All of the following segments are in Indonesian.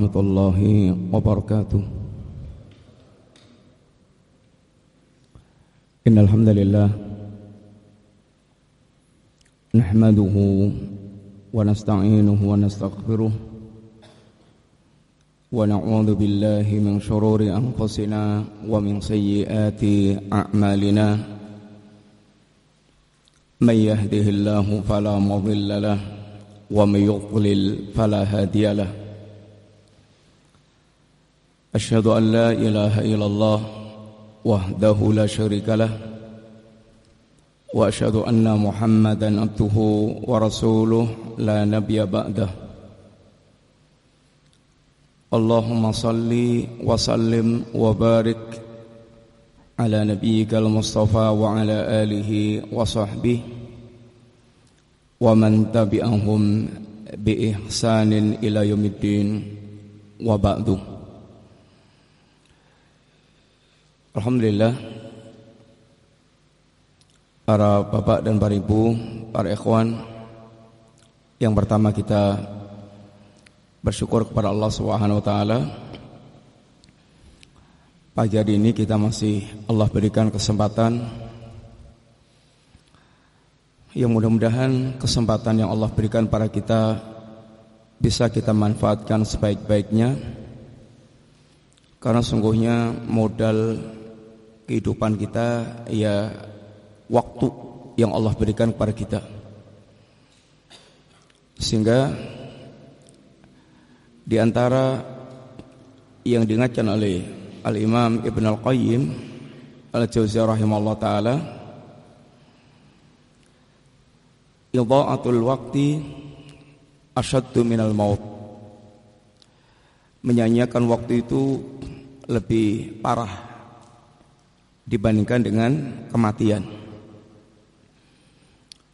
ورحمة الله وبركاته إن الحمد لله نحمده ونستعينه ونستغفره ونعوذ بالله من شرور أنفسنا ومن سيئات أعمالنا من يهده الله فلا مضل له ومن يضلل فلا هادي له أشهد أن لا إله إلا الله وحده لا شريك له وأشهد أن محمدا عبده ورسوله لا نبي بعده. اللهم صل وسلم وبارك على نبيك المصطفى وعلى آله وصحبه ومن تبعهم بإحسان إلى يوم الدين. وبعد. Alhamdulillah. Para bapak dan para ibu Para ikhwan Yang pertama kita Bersyukur kepada Allah Subhanahu Wa Taala. Pagi hari ini kita masih Allah berikan kesempatan. Yang mudah-mudahan kesempatan yang Allah berikan pada kita Bisa kita manfaatkan sebaik-baiknya. Karena sungguhnya modal kehidupan kita ya waktu yang Allah berikan kepada kita. Sehingga di antara yang diingatkan oleh Al-Imam Ibn Al-Qayyim Al-Jauziyah rahimahullah taala Idha'atul waqti asyaddu minal maut Menyanyiakan waktu itu lebih parah dibandingkan dengan kematian.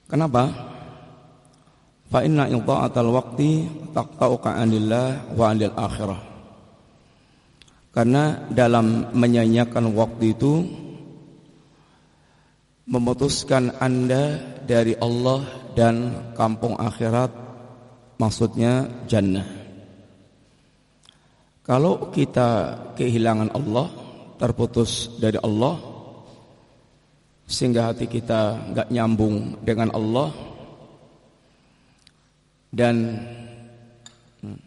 Kenapa? Fa inna idha'atal waqti taqta'uka 'anillah wa 'anil akhirah. Karena dalam menyanyiakan waktu itu memutuskan Anda dari Allah dan kampung akhirat maksudnya jannah. Kalau kita kehilangan Allah, terputus dari Allah sehingga hati kita nggak nyambung dengan Allah. Dan hmm,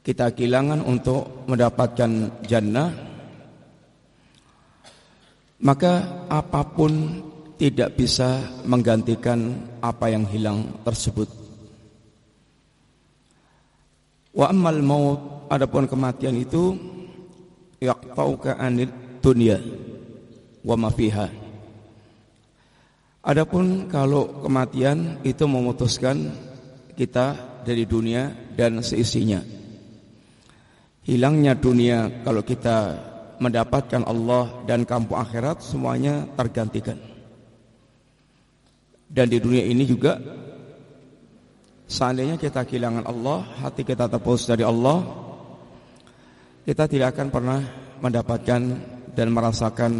kita kehilangan untuk mendapatkan jannah. Maka apa pun tidak bisa menggantikan apa yang hilang tersebut. Wa ammal maut adapun kematian itu yaqtauka anid dunya wa ma. Adapun kalau kematian itu memutuskan kita dari dunia dan seisinya. Hilangnya dunia kalau kita mendapatkan Allah dan kampung akhirat semuanya tergantikan. Dan di dunia ini juga seandainya kita kehilangan Allah, hati kita terputus dari Allah, kita tidak akan pernah mendapatkan dan merasakan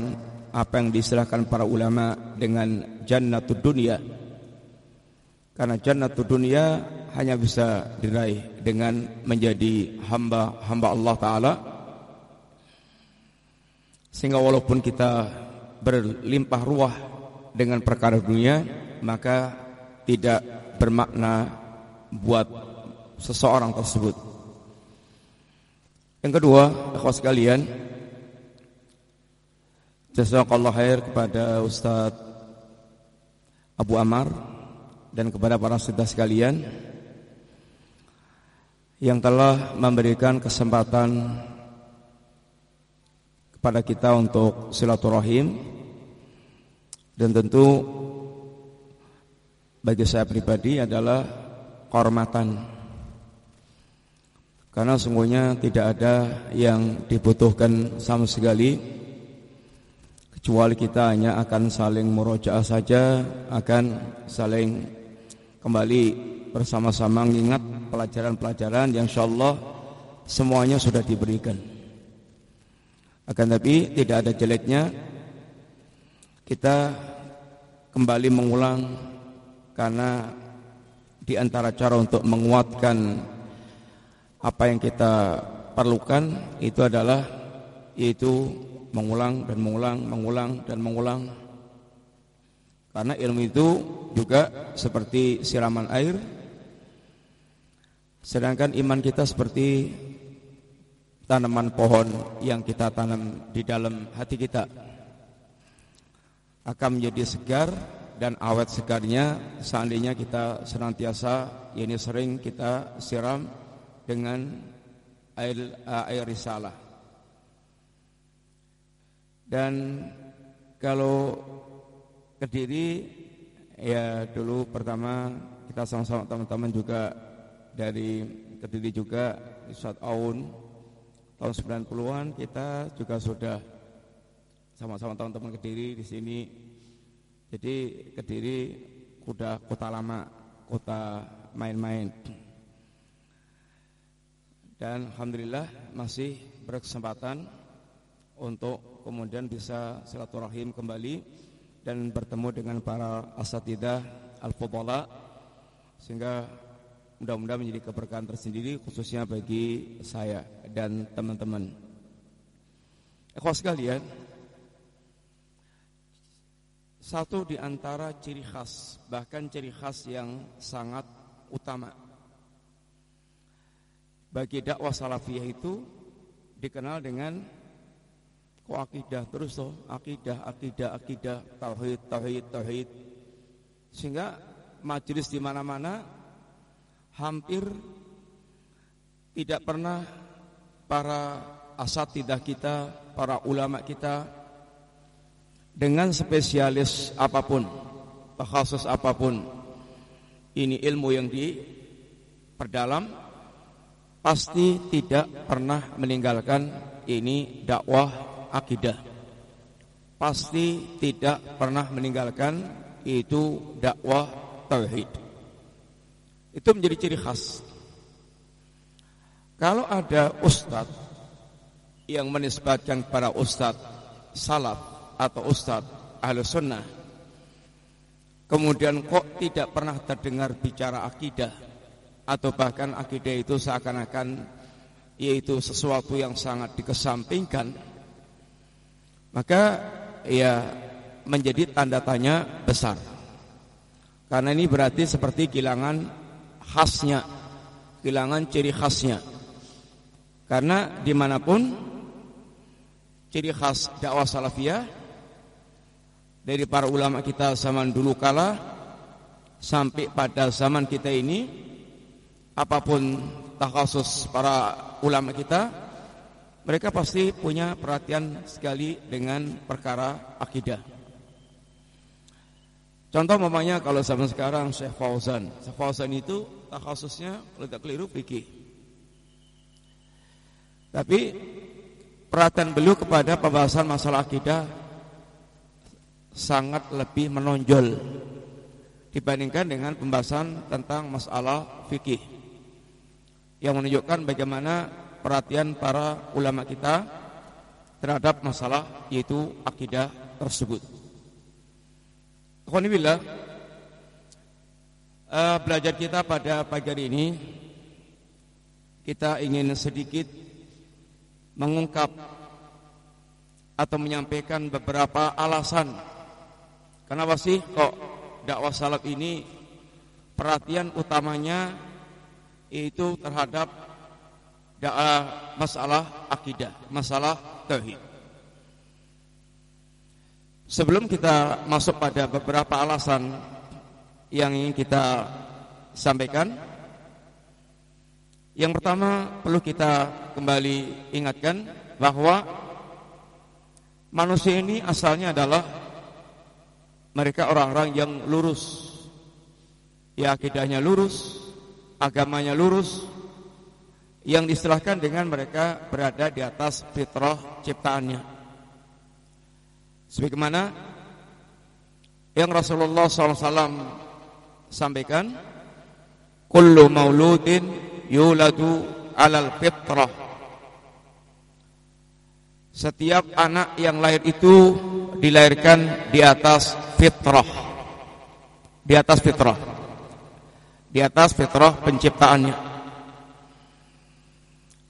apa yang diistilahkan para ulama dengan jannatud dunia. Karena jannatud dunia hanya bisa diraih dengan menjadi hamba-hamba Allah taala. Sehingga walaupun kita berlimpah ruah dengan perkara dunia, maka tidak bermakna buat seseorang tersebut. Yang kedua, akhwas sekalian, jazakallah khair kepada Ustadz Abu Amar dan kepada para saudara sekalian yang telah memberikan kesempatan kepada kita untuk silaturahim. Dan tentu bagi saya pribadi adalah kehormatan. Karena sungguhnya tidak ada yang dibutuhkan sama sekali Kecuali kita hanya akan saling merojaah saja Akan saling kembali bersama-sama mengingat pelajaran-pelajaran yang insyaAllah semuanya sudah diberikan. Akan tapi tidak ada jeleknya Kita kembali mengulang Karena di antara cara untuk menguatkan apa yang kita perlukan itu adalah yaitu mengulang dan mengulang, mengulang dan mengulang. Karena ilmu itu juga seperti siraman air. Sedangkan iman kita seperti tanaman pohon yang kita tanam di dalam hati kita. Akan menjadi segar dan awet segarnya seandainya kita senantiasa ini sering kita siram dengan air air risalah. Dan kalau Kediri ya dulu pertama kita sama-sama teman-teman juga dari Kediri juga saat Aun tahun 90-an kita juga sudah sama-sama teman-teman Kediri di sini. Jadi Kediri udah kota lama, kota main-main. Dan alhamdulillah masih berkesempatan untuk kemudian bisa silaturahim kembali dan bertemu dengan para asatidah al-fudala sehingga mudah-mudahan menjadi keberkahan tersendiri khususnya bagi saya dan teman-teman. Ikhwas sekalian, satu di antara ciri khas, bahkan ciri khas yang sangat utama bagi dakwah salafiyah itu dikenal dengan Kok akidah terus toh, akidah, akidah, akidah, tauhid, tauhid, tauhid. Sehingga majelis di mana-mana hampir tidak pernah para asatidah kita, para ulama kita dengan spesialis apa pun, khusus apa pun. Ini ilmu yang diperdalam pasti tidak pernah meninggalkan ini dakwah akidah pasti tidak pernah meninggalkan itu dakwah tauhid. Itu menjadi ciri khas. Kalau ada ustadz yang menisbatkan para ustadz salaf atau ustadz ahlu sunnah, kemudian kok tidak pernah terdengar bicara akidah atau bahkan akidah itu seakan-akan yaitu sesuatu yang sangat dikesampingkan maka ya menjadi tanda tanya besar. Karena ini berarti seperti kehilangan khasnya, kehilangan ciri khasnya. Karena di mana pun ciri khas dakwah salafiyah dari para ulama kita zaman dulu kala sampai pada zaman kita ini apa pun takhasus para ulama kita mereka pasti punya perhatian sekali dengan perkara akidah. Contoh mamanya kalau zaman sekarang Syekh Fauzan. Syekh Fauzan itu khususnya kalau tidak keliru fikih. Tapi perhatian beliau kepada pembahasan masalah akidah sangat lebih menonjol dibandingkan dengan pembahasan tentang masalah fikih yang menunjukkan bagaimana perhatian para ulama kita terhadap masalah yaitu akidah tersebut. Alhamdulillah uh, belajar kita pada pagi hari ini kita ingin sedikit mengungkap atau menyampaikan beberapa alasan kenapa sih kok dakwah salaf ini perhatian utamanya itu terhadap masalah akidah, masalah tauhid. Sebelum kita masuk pada beberapa alasan yang ingin kita sampaikan, yang pertama perlu kita kembali ingatkan bahwa manusia ini asalnya adalah mereka orang-orang yang lurus. Ya akidahnya lurus, agamanya lurus, yang disilahkan dengan mereka berada di atas fitrah ciptaannya. Sebagaimana yang Rasulullah SAW sampaikan, Kullu mauludin yuladu alal fitrah. Setiap anak yang lahir itu dilahirkan di atas fitrah. Di atas fitrah. Di atas fitrah penciptaannya.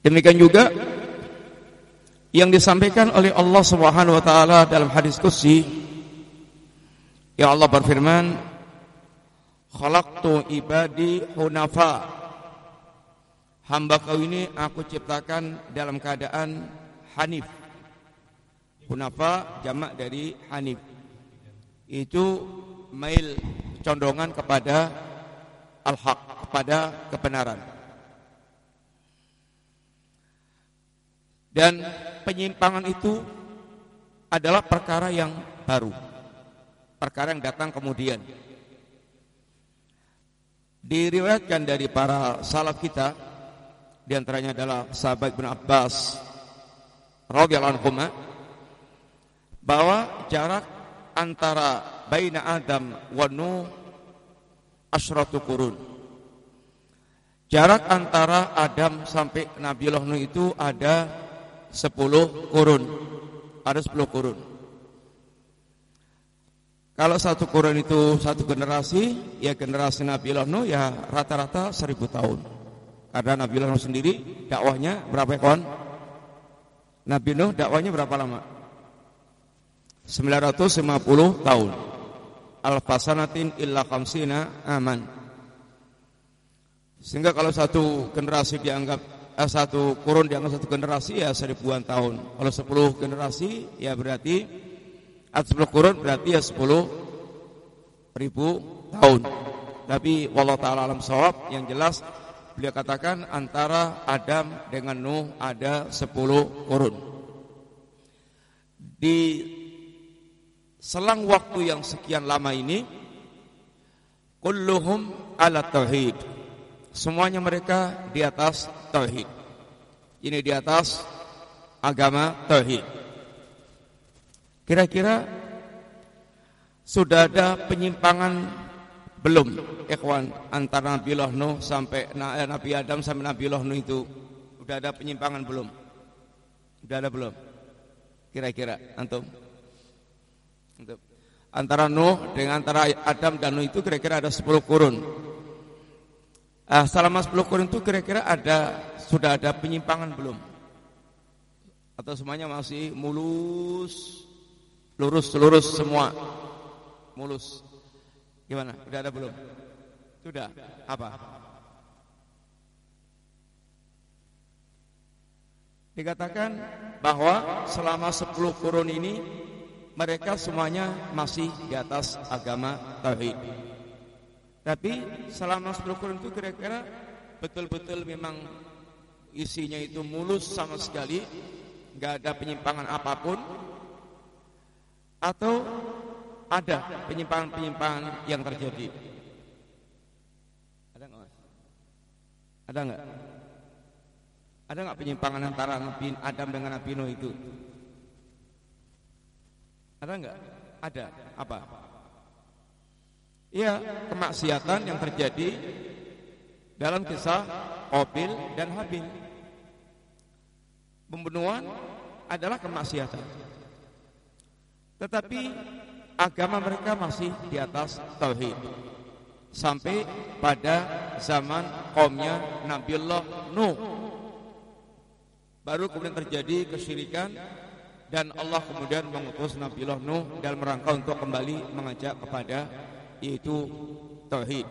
Demikian juga yang disampaikan oleh Allah Subhanahu wa taala dalam hadis qudsi ya Allah berfirman khalaqtu ibadi hunafa. Hamba kau ini aku ciptakan dalam keadaan hanif. Hunafa jamak dari hanif. Itu mail condongan kepada al-haq kepada kebenaran Dan penyimpangan itu adalah perkara yang baru. Perkara yang datang kemudian. Diriwayatkan dari para salaf kita di antaranya adalah sahabat bin Abbas radhiyallahu anhu bahwa jarak antara baina Adam wa Nuh asyratu qurun. Jarak antara Adam sampai Nabi Nuh itu ada sepuluh kurun. Ada sepuluh kurun. Kalau satu kurun itu satu generasi, ya generasi Nabi Nuh ya rata-rata seribu tahun. Karena Nabi Nuh sendiri dakwahnya berapa kawan? Nabi Nuh dakwahnya berapa lama? 950 tahun. Al-fasanatin illa khamsina aman. Sehingga kalau satu generasi dianggap eh, satu kurun dianggap satu generasi ya seribuan tahun. Kalau sepuluh generasi ya berarti atau sepuluh kurun berarti ya sepuluh ribu tahun. Tapi wallah taala alam sawab yang jelas beliau katakan antara Adam dengan Nuh ada sepuluh kurun. Di selang waktu yang sekian lama ini kulluhum ala tauhid Semuanya mereka di atas tauhid. Ini di atas agama tauhid. Kira-kira sudah ada penyimpangan belum ikhwan antara Nabi Nuh sampai eh, Nabi Adam sampai Nabi Nuh itu sudah ada penyimpangan belum? Sudah ada belum? Kira-kira antum? Antum. Antara Nuh dengan antara Adam dan Nuh itu kira-kira ada 10 kurun. Uh, selama 10 kurun itu kira-kira ada sudah ada penyimpangan belum? Atau semuanya masih mulus, lurus, lurus semua, mulus. Gimana? Sudah ada belum? Sudah. Apa? Dikatakan bahwa selama 10 kurun ini mereka semuanya masih di atas agama tauhid. Tapi selama 10 kurun itu kira-kira betul-betul memang isinya itu mulus sama sekali, nggak ada penyimpangan apa pun, atau ada penyimpangan-penyimpangan yang terjadi. Ada nggak? Ada nggak? Ada nggak penyimpangan antara Nabi Adam dengan Nabi Nuh itu? Ada nggak? Ada. Apa? Ya, kemaksiatan yang terjadi dalam kisah Qabil dan Habil. Pembunuhan adalah kemaksiatan. Tetapi agama mereka masih di atas tauhid. Sampai pada zaman kaumnya Nabiullah Nuh. Baru kemudian terjadi kesyirikan dan Allah kemudian mengutus Nabiullah Nuh dalam rangka untuk kembali mengajak kepada yaitu tauhid.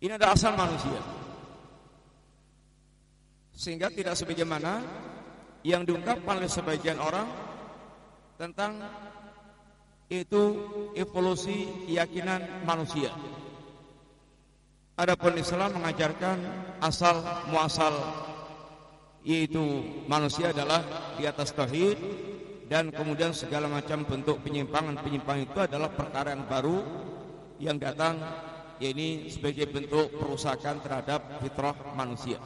Ini adalah asal manusia. Sehingga tidak sebagaimana yang diungkapkan oleh sebagian orang tentang itu evolusi keyakinan manusia. Adapun Islam mengajarkan asal muasal yaitu manusia adalah di atas tauhid dan kemudian segala macam bentuk penyimpangan-penyimpangan itu adalah perkara yang baru yang datang ya ini sebagai bentuk perusakan terhadap fitrah manusia.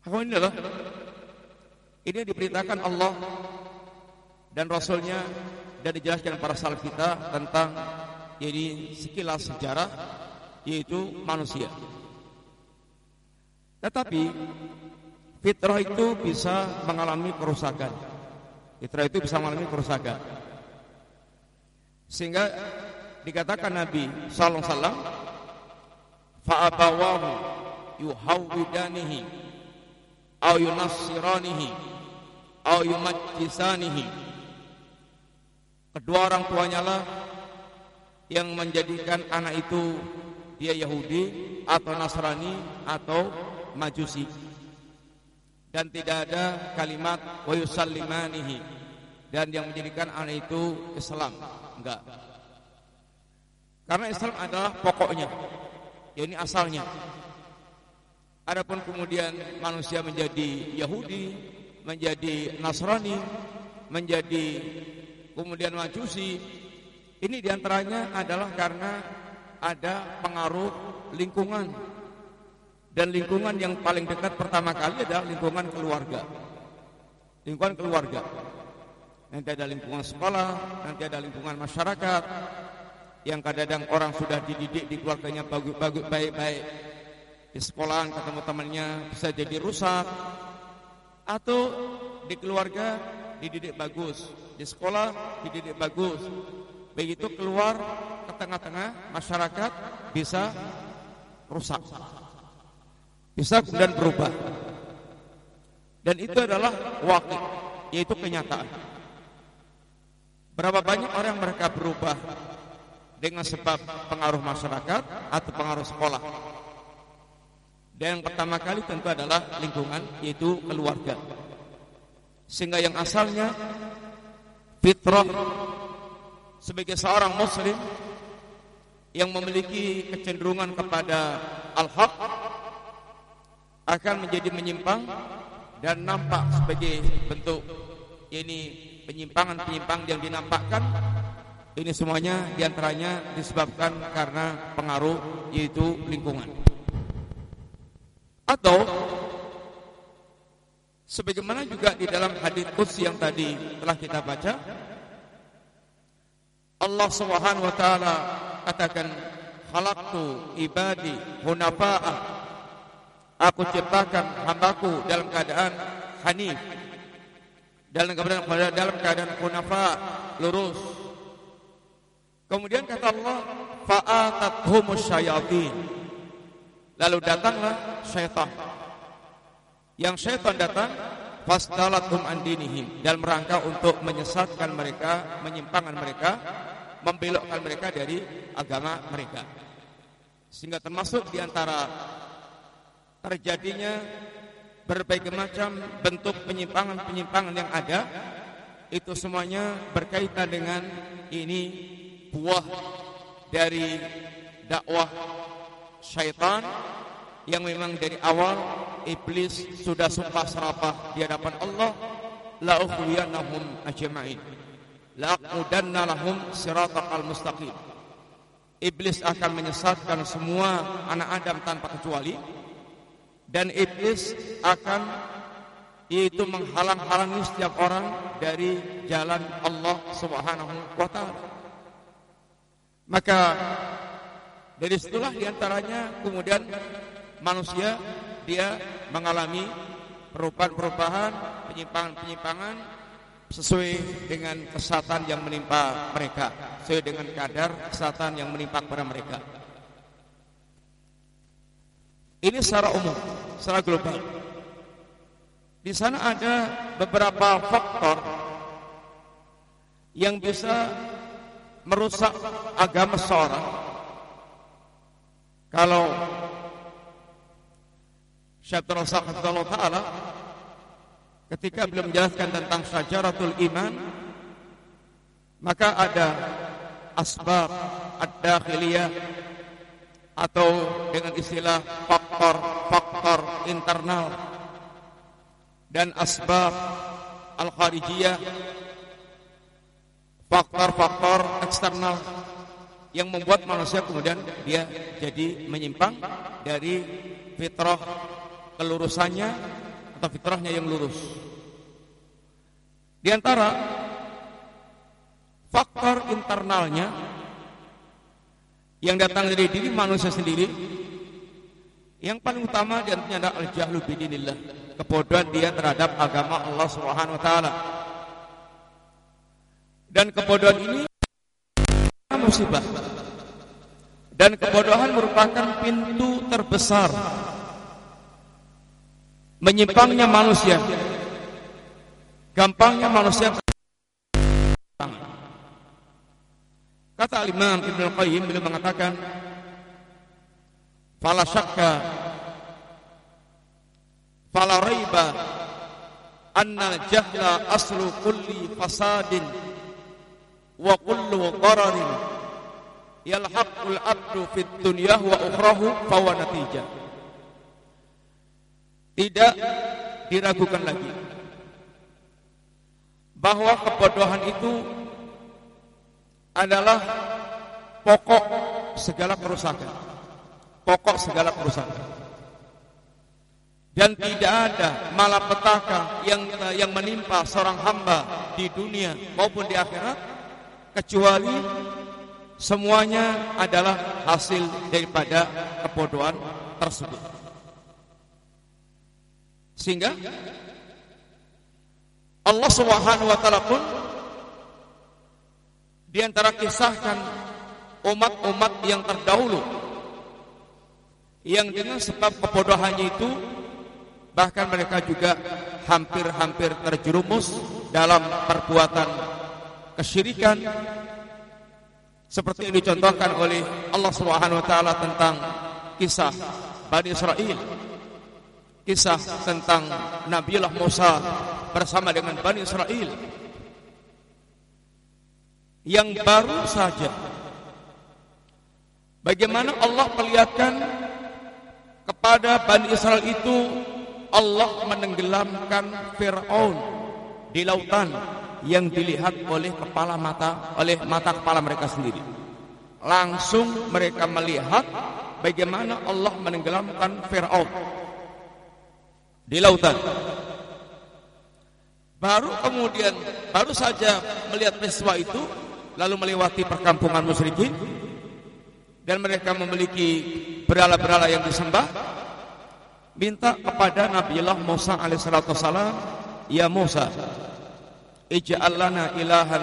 Apa ini adalah ini diberitakan Allah dan Rasulnya dan dijelaskan para salaf kita tentang ini sekilas sejarah yaitu manusia. Tetapi fitrah itu bisa mengalami kerusakan. Fitrah itu bisa mengalami kerusakan. Sehingga dikatakan Nabi sallallahu alaihi fa'abawahu yuhawwidanihi au yunassiranihi au yumajjisanihi kedua orang tuanya lah yang menjadikan anak itu dia Yahudi atau Nasrani atau Majusi dan tidak ada kalimat wa dan yang menjadikan anak itu Islam. Enggak. Karena Islam adalah pokoknya. Ya ini asalnya. Adapun kemudian manusia menjadi Yahudi menjadi Nasrani menjadi kemudian Majusi ini di antaranya adalah karena ada pengaruh lingkungan dan lingkungan yang paling dekat pertama kali adalah lingkungan keluarga. Lingkungan keluarga. Nanti ada lingkungan sekolah, nanti ada lingkungan masyarakat yang kadang-kadang orang sudah dididik di keluarganya bagus-bagus baik-baik. Di sekolah ketemu temannya bisa jadi rusak atau di keluarga dididik bagus, di sekolah dididik bagus, begitu keluar ke tengah-tengah masyarakat bisa rusak bisa kemudian berubah. Dan itu adalah wakil yaitu kenyataan. Berapa banyak orang mereka berubah dengan sebab pengaruh masyarakat atau pengaruh sekolah? Dan yang pertama kali tentu adalah lingkungan yaitu keluarga. Sehingga yang asalnya fitrah sebagai seorang muslim yang memiliki kecenderungan kepada al-haq akan menjadi menyimpang dan nampak sebagai bentuk ini penyimpangan-penyimpangan yang dinampakkan. Ini semuanya di antaranya disebabkan karena pengaruh yaitu lingkungan. Atau sebagaimana juga di dalam hadis yang tadi telah kita baca Allah Subhanahu wa taala katakan khalaqtu ibadi hunafa'ah aku ciptakan hambaku dalam keadaan hanif. Dalam keadaan dalam keadaan hunafa lurus. Kemudian kata Allah fa'atathumus syayatin lalu datanglah syaitan. Yang syaitan datang fasdalathum andinihim dalam rangka untuk menyesatkan mereka menyimpangkan mereka membelokkan mereka dari agama mereka. Sehingga termasuk di antara terjadinya berbagai macam bentuk penyimpangan-penyimpangan yang ada itu semuanya berkaitan dengan ini buah dari dakwah syaitan yang memang dari awal iblis sudah sumpah serapah di hadapan Allah la ukhwiyannahum ajma'in laqudanna lahum siratal mustaqim. Iblis akan menyesatkan semua anak Adam tanpa kecuali dan iblis akan yaitu menghalang-halangi setiap orang dari jalan Allah Subhanahu wa taala maka dari situlah di antaranya kemudian manusia dia mengalami perubahan-perubahan penyimpangan-penyimpangan sesuai dengan kesatan yang menimpa mereka, sesuai dengan kadar kesatan yang menimpa kepada mereka. Ini secara umum, secara global. Di sana ada beberapa faktor yang bisa merusak agama seorang. Kalau Syekh Rasul Taala ketika beliau menjelaskan tentang syajaratul iman maka ada asbab ad-dakhiliyah atau dengan istilah faktor-faktor internal dan asbab al-kharijiyah faktor-faktor eksternal yang membuat manusia kemudian dia jadi menyimpang dari fitrah kelurusannya atau fitrahnya yang lurus. Di antara faktor internalnya yang datang dari diri manusia sendiri yang paling utama di antaranya adalah al-jahlu bidinillah, kebodohan dia terhadap agama Allah Subhanahu wa taala. Dan kebodohan ini musibah. Dan kebodohan merupakan pintu terbesar menyimpangnya manusia gampangnya manusia kata Imam Ibnu Qayyim beliau mengatakan fala syakka fala raiba anna jahla aslu kulli fasadin wa kullu dararin yalhaqul abdu fid dunya wa ukhrahu fawa natijah tidak diragukan lagi bahwa kebodohan itu adalah pokok segala kerusakan. Pokok segala kerusakan. Dan tidak ada malapetaka yang yang menimpa seorang hamba di dunia maupun di akhirat kecuali semuanya adalah hasil daripada kebodohan tersebut. Sehingga Allah Subhanahu wa taala pun di antara kisahkan umat-umat yang terdahulu. Yang dengan sebab kebodohannya itu bahkan mereka juga hampir-hampir terjerumus dalam perbuatan kesyirikan. Seperti yang dicontohkan oleh Allah Subhanahu wa taala tentang kisah Bani Israel kisah tentang Nabiullah Musa bersama dengan Bani Israel yang baru saja. Bagaimana Allah perlihatkan kepada Bani Israel itu Allah menenggelamkan Fir'aun di lautan yang dilihat oleh kepala mata oleh mata kepala mereka sendiri. Langsung mereka melihat bagaimana Allah menenggelamkan Fir'aun di lautan. Baru kemudian baru saja melihat peristiwa itu lalu melewati perkampungan musyrikin dan mereka memiliki berhala-berhala yang disembah. Minta kepada Nabiullah Musa alaihissalatu wassalam ya Musa ij'al lana ilahan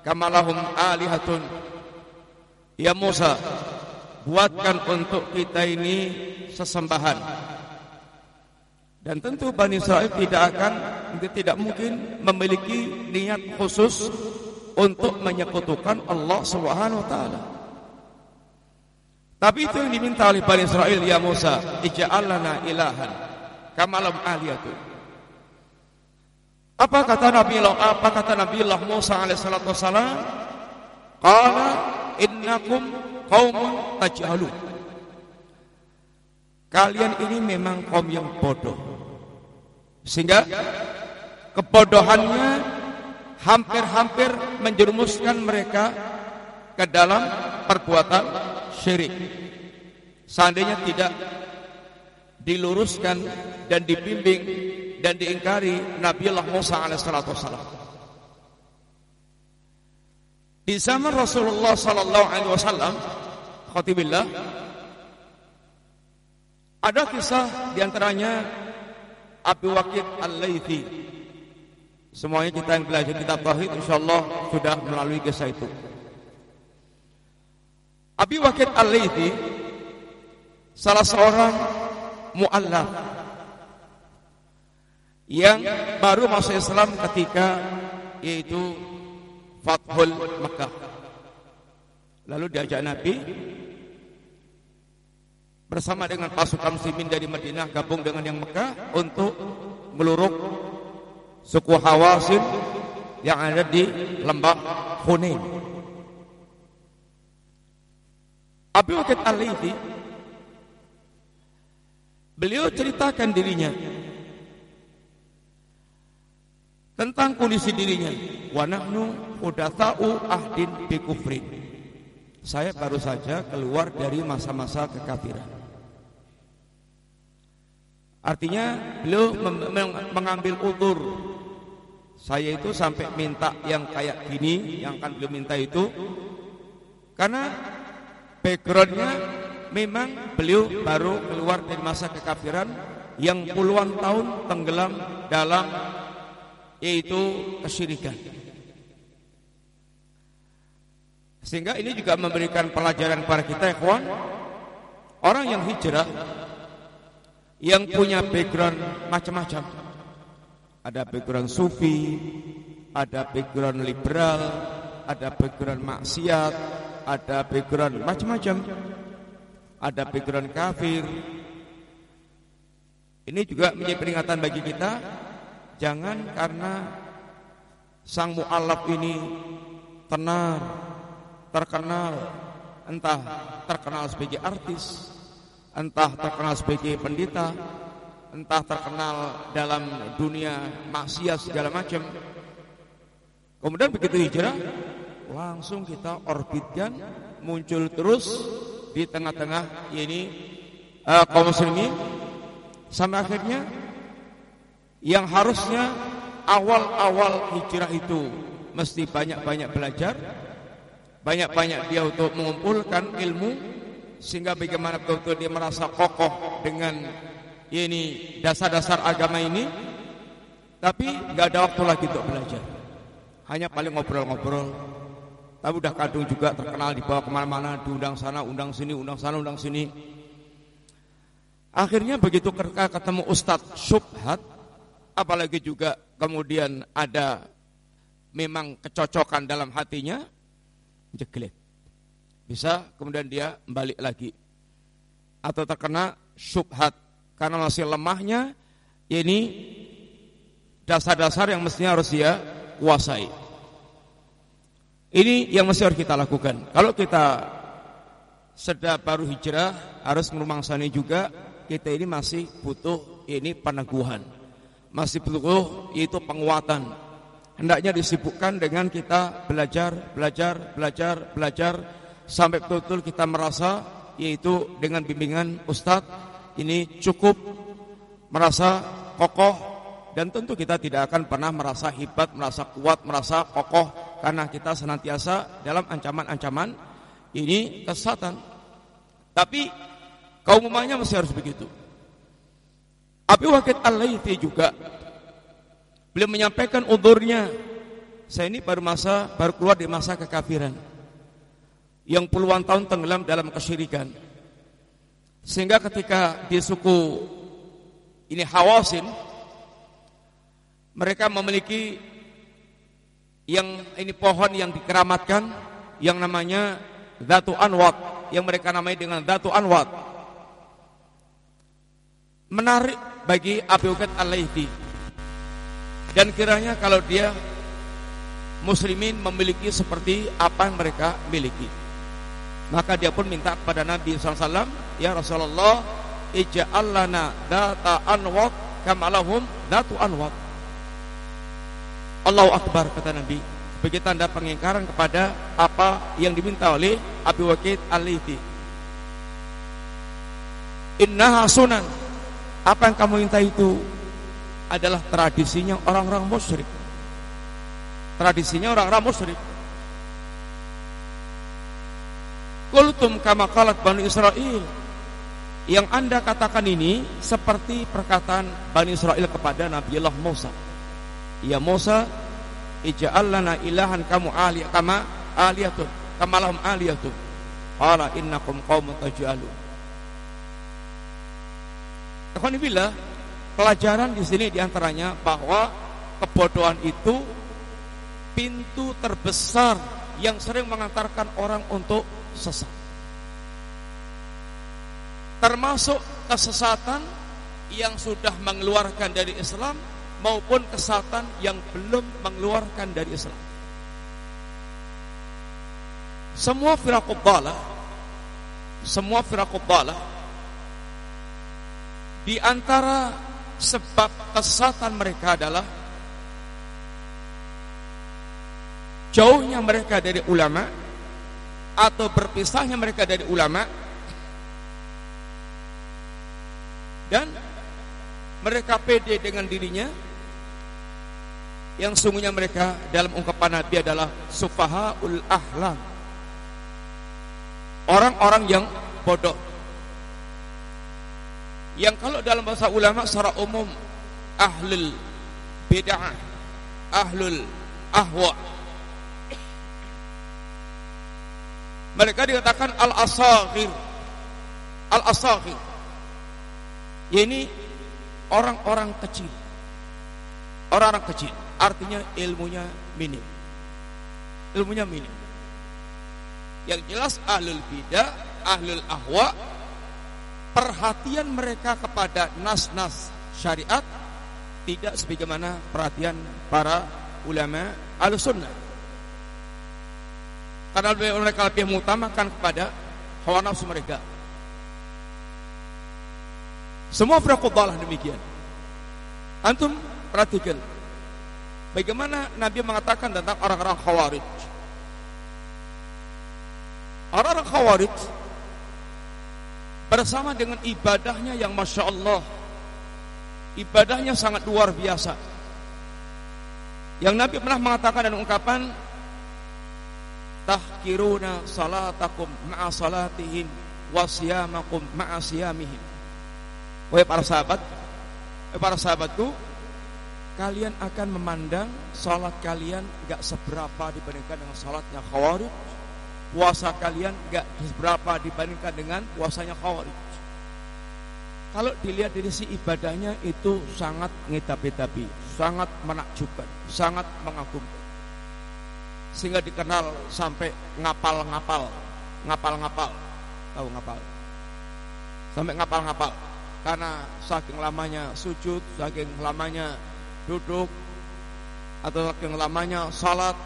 kamalahum alihatun. Ya Musa buatkan untuk kita ini sesembahan. Dan tentu Bani Israel tidak akan tidak mungkin memiliki niat khusus untuk menyekutukan Allah Subhanahu wa taala. Tapi itu yang diminta oleh Bani Israel ya Musa, ij'al lana ilahan kama lam aliyatu. Apa kata Nabi Allah? Apa kata Nabi Allah Musa alaihissalatu wassalam? Qala innakum qaumun tajhalun. Kalian ini memang kaum yang bodoh. Sehingga kebodohannya hampir-hampir menjerumuskan mereka ke dalam perbuatan syirik. Seandainya tidak diluruskan dan dibimbing dan diingkari Nabiullah Musa alaihissalam. Di zaman Rasulullah sallallahu alaihi wasallam, khatibillah, ada kisah di antaranya Abu Waqid Al-Laythi. Semuanya kita yang belajar kitab tauhid insyaallah sudah melalui kisah itu. Abi Waqid Al-Laythi salah seorang muallaf yang baru masuk Islam ketika yaitu Fathul Makkah. Lalu diajak Nabi bersama dengan pasukan muslimin dari Madinah gabung dengan yang Mekah untuk meluruk suku Hawasin yang ada di lembah Hunain. Abu Waqid Al-Laythi beliau ceritakan dirinya tentang kondisi dirinya wa nahnu hudatsa'u ahdin bi kufrin saya baru saja keluar dari masa-masa kekafiran Artinya beliau mengambil utur. Saya itu sampai minta yang kayak gini, yang akan beliau minta itu karena backgroundnya memang beliau baru keluar dari masa kekafiran yang puluhan tahun tenggelam dalam yaitu kesyirikan. Sehingga ini juga memberikan pelajaran kepada kita, kawan. Orang yang hijrah yang punya background macam-macam. Ada background sufi, ada background liberal, ada background maksiat, ada background macam-macam. Ada background kafir. Ini juga menjadi peringatan bagi kita jangan karena sang mualaf ini tenar, terkenal, entah terkenal sebagai artis, entah terkenal sebagai pendeta, entah terkenal dalam dunia maksiat segala macam. Kemudian begitu hijrah, langsung kita orbitkan muncul terus di tengah-tengah ini uh, kaum muslimin sampai akhirnya yang harusnya awal-awal hijrah itu mesti banyak-banyak belajar banyak-banyak dia untuk mengumpulkan ilmu sehingga bagaimana betul-betul dia merasa kokoh dengan ini dasar-dasar agama ini tapi nggak ada waktu lagi untuk belajar hanya paling ngobrol-ngobrol tapi udah kadung juga terkenal dibawa ke mana-mana diundang sana undang sini undang sana undang sini akhirnya begitu ketemu Ustadz Subhat apalagi juga kemudian ada memang kecocokan dalam hatinya jeglek. Bisa kemudian dia balik lagi. Atau terkena syubhat karena masih lemahnya ini dasar-dasar yang mestinya harus dia kuasai. Ini yang mesti harus kita lakukan. Kalau kita sedang baru hijrah harus merumangsani juga kita ini masih butuh ini peneguhan. Masih butuh itu penguatan hendaknya disibukkan dengan kita belajar, belajar, belajar, belajar sampai betul-betul kita merasa yaitu dengan bimbingan ustadz ini cukup merasa kokoh dan tentu kita tidak akan pernah merasa hebat, merasa kuat, merasa kokoh karena kita senantiasa dalam ancaman-ancaman ini kesesatan. Tapi kaum umumnya masih harus begitu. Abi Wakid Al-Laythi juga Beliau menyampaikan udurnya. Saya ini baru masa baru keluar di masa kekafiran. Yang puluhan tahun tenggelam dalam kesyirikan. Sehingga ketika di suku ini Hawasin mereka memiliki yang ini pohon yang dikeramatkan yang namanya Datu Anwat yang mereka namai dengan Datu Anwat. Menarik bagi Abu Bakar Al-Laythi dan kiranya kalau dia muslimin memiliki seperti apa yang mereka miliki. Maka dia pun minta kepada Nabi SAW, Ya Rasulullah, ija'al lana data anwat kamalahum datu anwat. Allahu Akbar kata Nabi sebagai tanda pengingkaran kepada apa yang diminta oleh Abi Waqid Al-Lithi. Innaha sunan. Apa yang kamu minta itu adalah tradisinya orang-orang musyrik. Tradisinya orang-orang musyrik. Kultum kama qalat Bani Israel. Yang Anda katakan ini seperti perkataan Bani Israel kepada Nabi Allah Musa. Ya Musa, ij'al lana ilahan kamu ali kama aliyatun, kama lahum aliyatun. Qala innakum qaumun taj'alun. Alhamdulillah Pelajaran di sini di antaranya bahwa kebodohan itu pintu terbesar yang sering mengantarkan orang untuk sesat. Termasuk kesesatan yang sudah mengeluarkan dari Islam maupun kesesatan yang belum mengeluarkan dari Islam. Semua firaqub semua firaqub di antara Sebab kesatan mereka adalah jauhnya mereka dari ulama atau berpisahnya mereka dari ulama dan mereka pede dengan dirinya. Yang sungguhnya mereka dalam ungkapan Nabi adalah sufahaul ahlam. Orang-orang yang bodoh. Yang kalau dalam bahasa ulama secara umum ahlul bid'ah ahlul ahwa. Mereka dikatakan al-asaghir. Al-asaghir Ya ini orang-orang kecil. Orang-orang kecil, artinya ilmunya minim. Ilmunya minim. Yang jelas ahlul bidah, ahlul ahwa, perhatian mereka kepada nas-nas syariat tidak sebagaimana perhatian para ulama al-sunnah. Karena mereka lebih mengutamakan kepada hawa nafsu mereka. Semua firqah demikian. Antum perhatikan bagaimana Nabi mengatakan tentang orang-orang khawarij. Orang-orang khawarij bersama dengan ibadahnya yang masya Allah ibadahnya sangat luar biasa. Yang Nabi pernah mengatakan dan ungkapan tahkiruna salatakum ma'a salatihim wa. Wahai para sahabat, wahai para sahabatku, kalian akan memandang salat kalian gak seberapa dibandingkan dengan salatnya khawarij. Puasa kalian gak seberapa dibandingkan dengan puasanya khawarij. Kalau dilihat dari si ibadahnya itu sangat ngetapi-tapi, sangat menakjubkan, sangat mengagumkan. Sehingga dikenal sampai ngapal-ngapal, ngapal-ngapal. Tahu ngapal? Sampai ngapal-ngapal. Karena saking lamanya sujud, saking lamanya duduk, atau saking lamanya salat.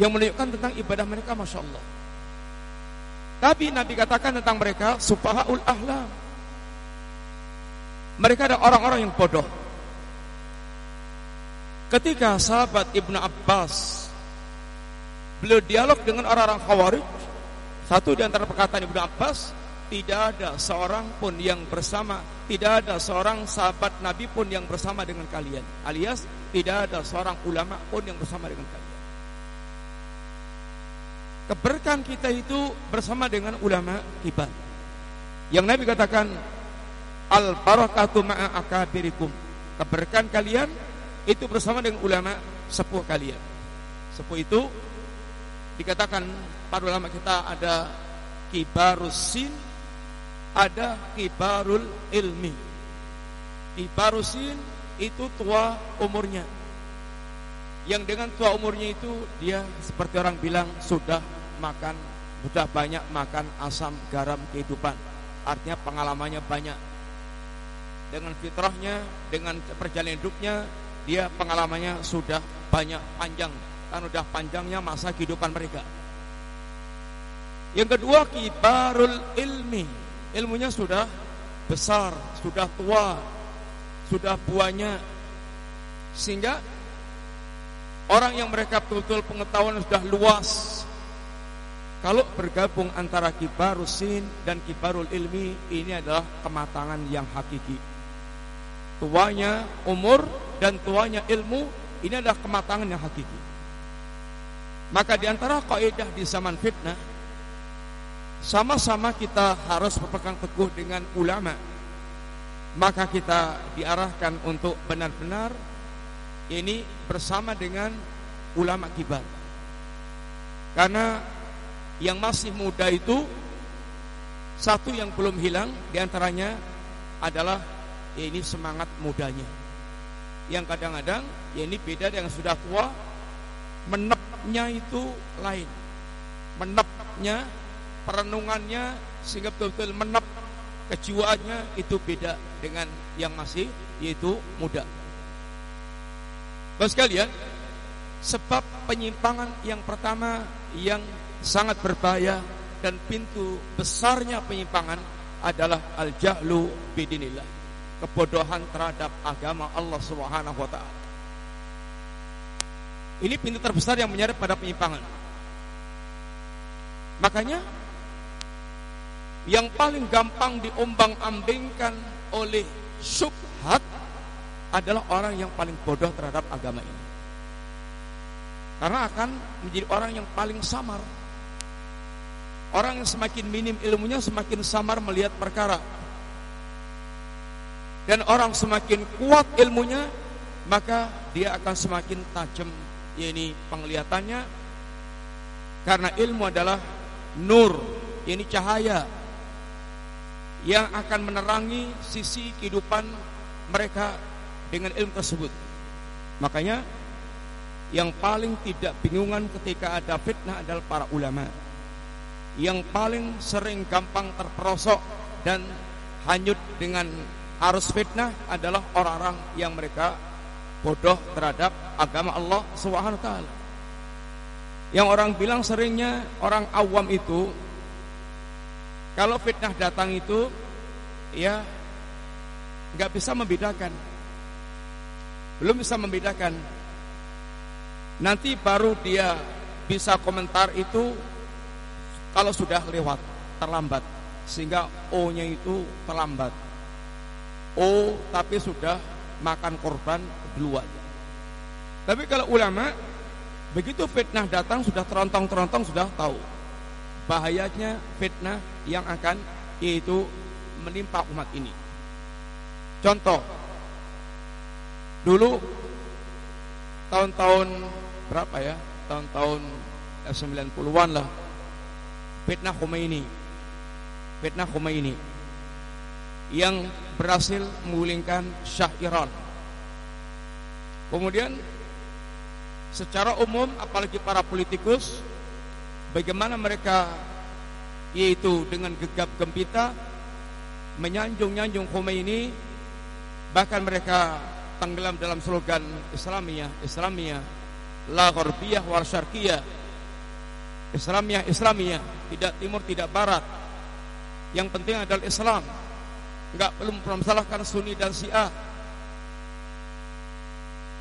Yang menunjukkan tentang ibadah mereka Masya Allah tapi Nabi katakan tentang mereka sufahaul ahlam. Mereka ada orang-orang yang bodoh. Ketika sahabat Ibnu Abbas beliau dialog dengan orang-orang Khawarij, satu di antara perkataan Ibnu Abbas, tidak ada seorang pun yang bersama, tidak ada seorang sahabat Nabi pun yang bersama dengan kalian. Alias tidak ada seorang ulama pun yang bersama dengan kalian. Keberkahan kita itu bersama dengan ulama kibar. Yang Nabi katakan al barakatu ma'a akabirikum. Keberkahan kalian itu bersama dengan ulama sepuh kalian. Sepuh itu dikatakan para ulama kita ada kibarus sin, ada kibarul ilmi. Kibarus sin itu tua umurnya, yang dengan tua umurnya itu dia seperti orang bilang sudah makan sudah banyak makan asam garam kehidupan. Artinya pengalamannya banyak. Dengan fitrahnya dengan perjalanan hidupnya dia pengalamannya sudah banyak panjang. Kan sudah panjangnya masa kehidupan mereka. Yang kedua kibarul ilmi ilmunya sudah besar sudah tua sudah buahnya sehingga Orang yang mereka betul-betul pengetahuan sudah luas. Kalau bergabung antara kibarusin dan kibarul ilmi, ini adalah kematangan yang hakiki. Tuanya umur dan tuanya ilmu, ini adalah kematangan yang hakiki. Maka di antara kaidah di zaman fitnah, sama-sama kita harus berpegang teguh dengan ulama. Maka kita diarahkan untuk benar-benar ini bersama dengan ulama kibar. Karena yang masih muda itu satu yang belum hilang di antaranya adalah ya ini semangat mudanya. Yang kadang-kadang ya ini beda dengan sudah tua, menepnya itu lain. Menepnya, perenungannya sehingga betul-betul menep kejiwaannya itu beda dengan yang masih yaitu muda. Bapak sekalian, sebab penyimpangan yang pertama yang sangat berbahaya dan pintu besarnya penyimpangan adalah al-jahlu bidinillah. Kebodohan terhadap agama Allah Subhanahu wa taala. Ini pintu terbesar yang menyeret pada penyimpangan. Makanya yang paling gampang diombang-ambingkan oleh subhat adalah orang yang paling bodoh terhadap agama ini. Karena akan menjadi orang yang paling samar. Orang yang semakin minim ilmunya semakin samar melihat perkara. Dan orang semakin kuat ilmunya, maka dia akan semakin tajam yakni penglihatannya. Karena ilmu adalah nur, ini cahaya yang akan menerangi sisi kehidupan mereka dengan ilmu tersebut. Makanya yang paling tidak bingungan ketika ada fitnah adalah para ulama. Yang paling sering gampang terperosok dan hanyut dengan arus fitnah adalah orang-orang yang mereka bodoh terhadap agama Allah Subhanahu wa taala. Yang orang bilang seringnya orang awam itu kalau fitnah datang itu ya nggak bisa membedakan. Belum bisa membedakan. Nanti baru dia bisa komentar itu kalau sudah lewat, terlambat. Sehingga O-nya itu terlambat. O tapi sudah makan korban duluan. Tapi kalau ulama begitu fitnah datang sudah terontong-terontong sudah tahu bahayanya fitnah yang akan yaitu menimpa umat ini. Contoh, dulu tahun-tahun berapa ya? Tahun-tahun 90-an lah. Fitnah Khomeini. Fitnah Khomeini yang berhasil menggulingkan Syah Iran. Kemudian secara umum apalagi para politikus bagaimana mereka yaitu dengan gegap gempita menyanjung-nyanjung Khomeini bahkan mereka tenggelam dalam slogan Islamiyah Islamiyah la gharbiyah war syarqiyah. Islamiyah Islamiyah tidak timur tidak barat. Yang penting adalah Islam. Enggak belum memsalahkan Sunni dan Syiah.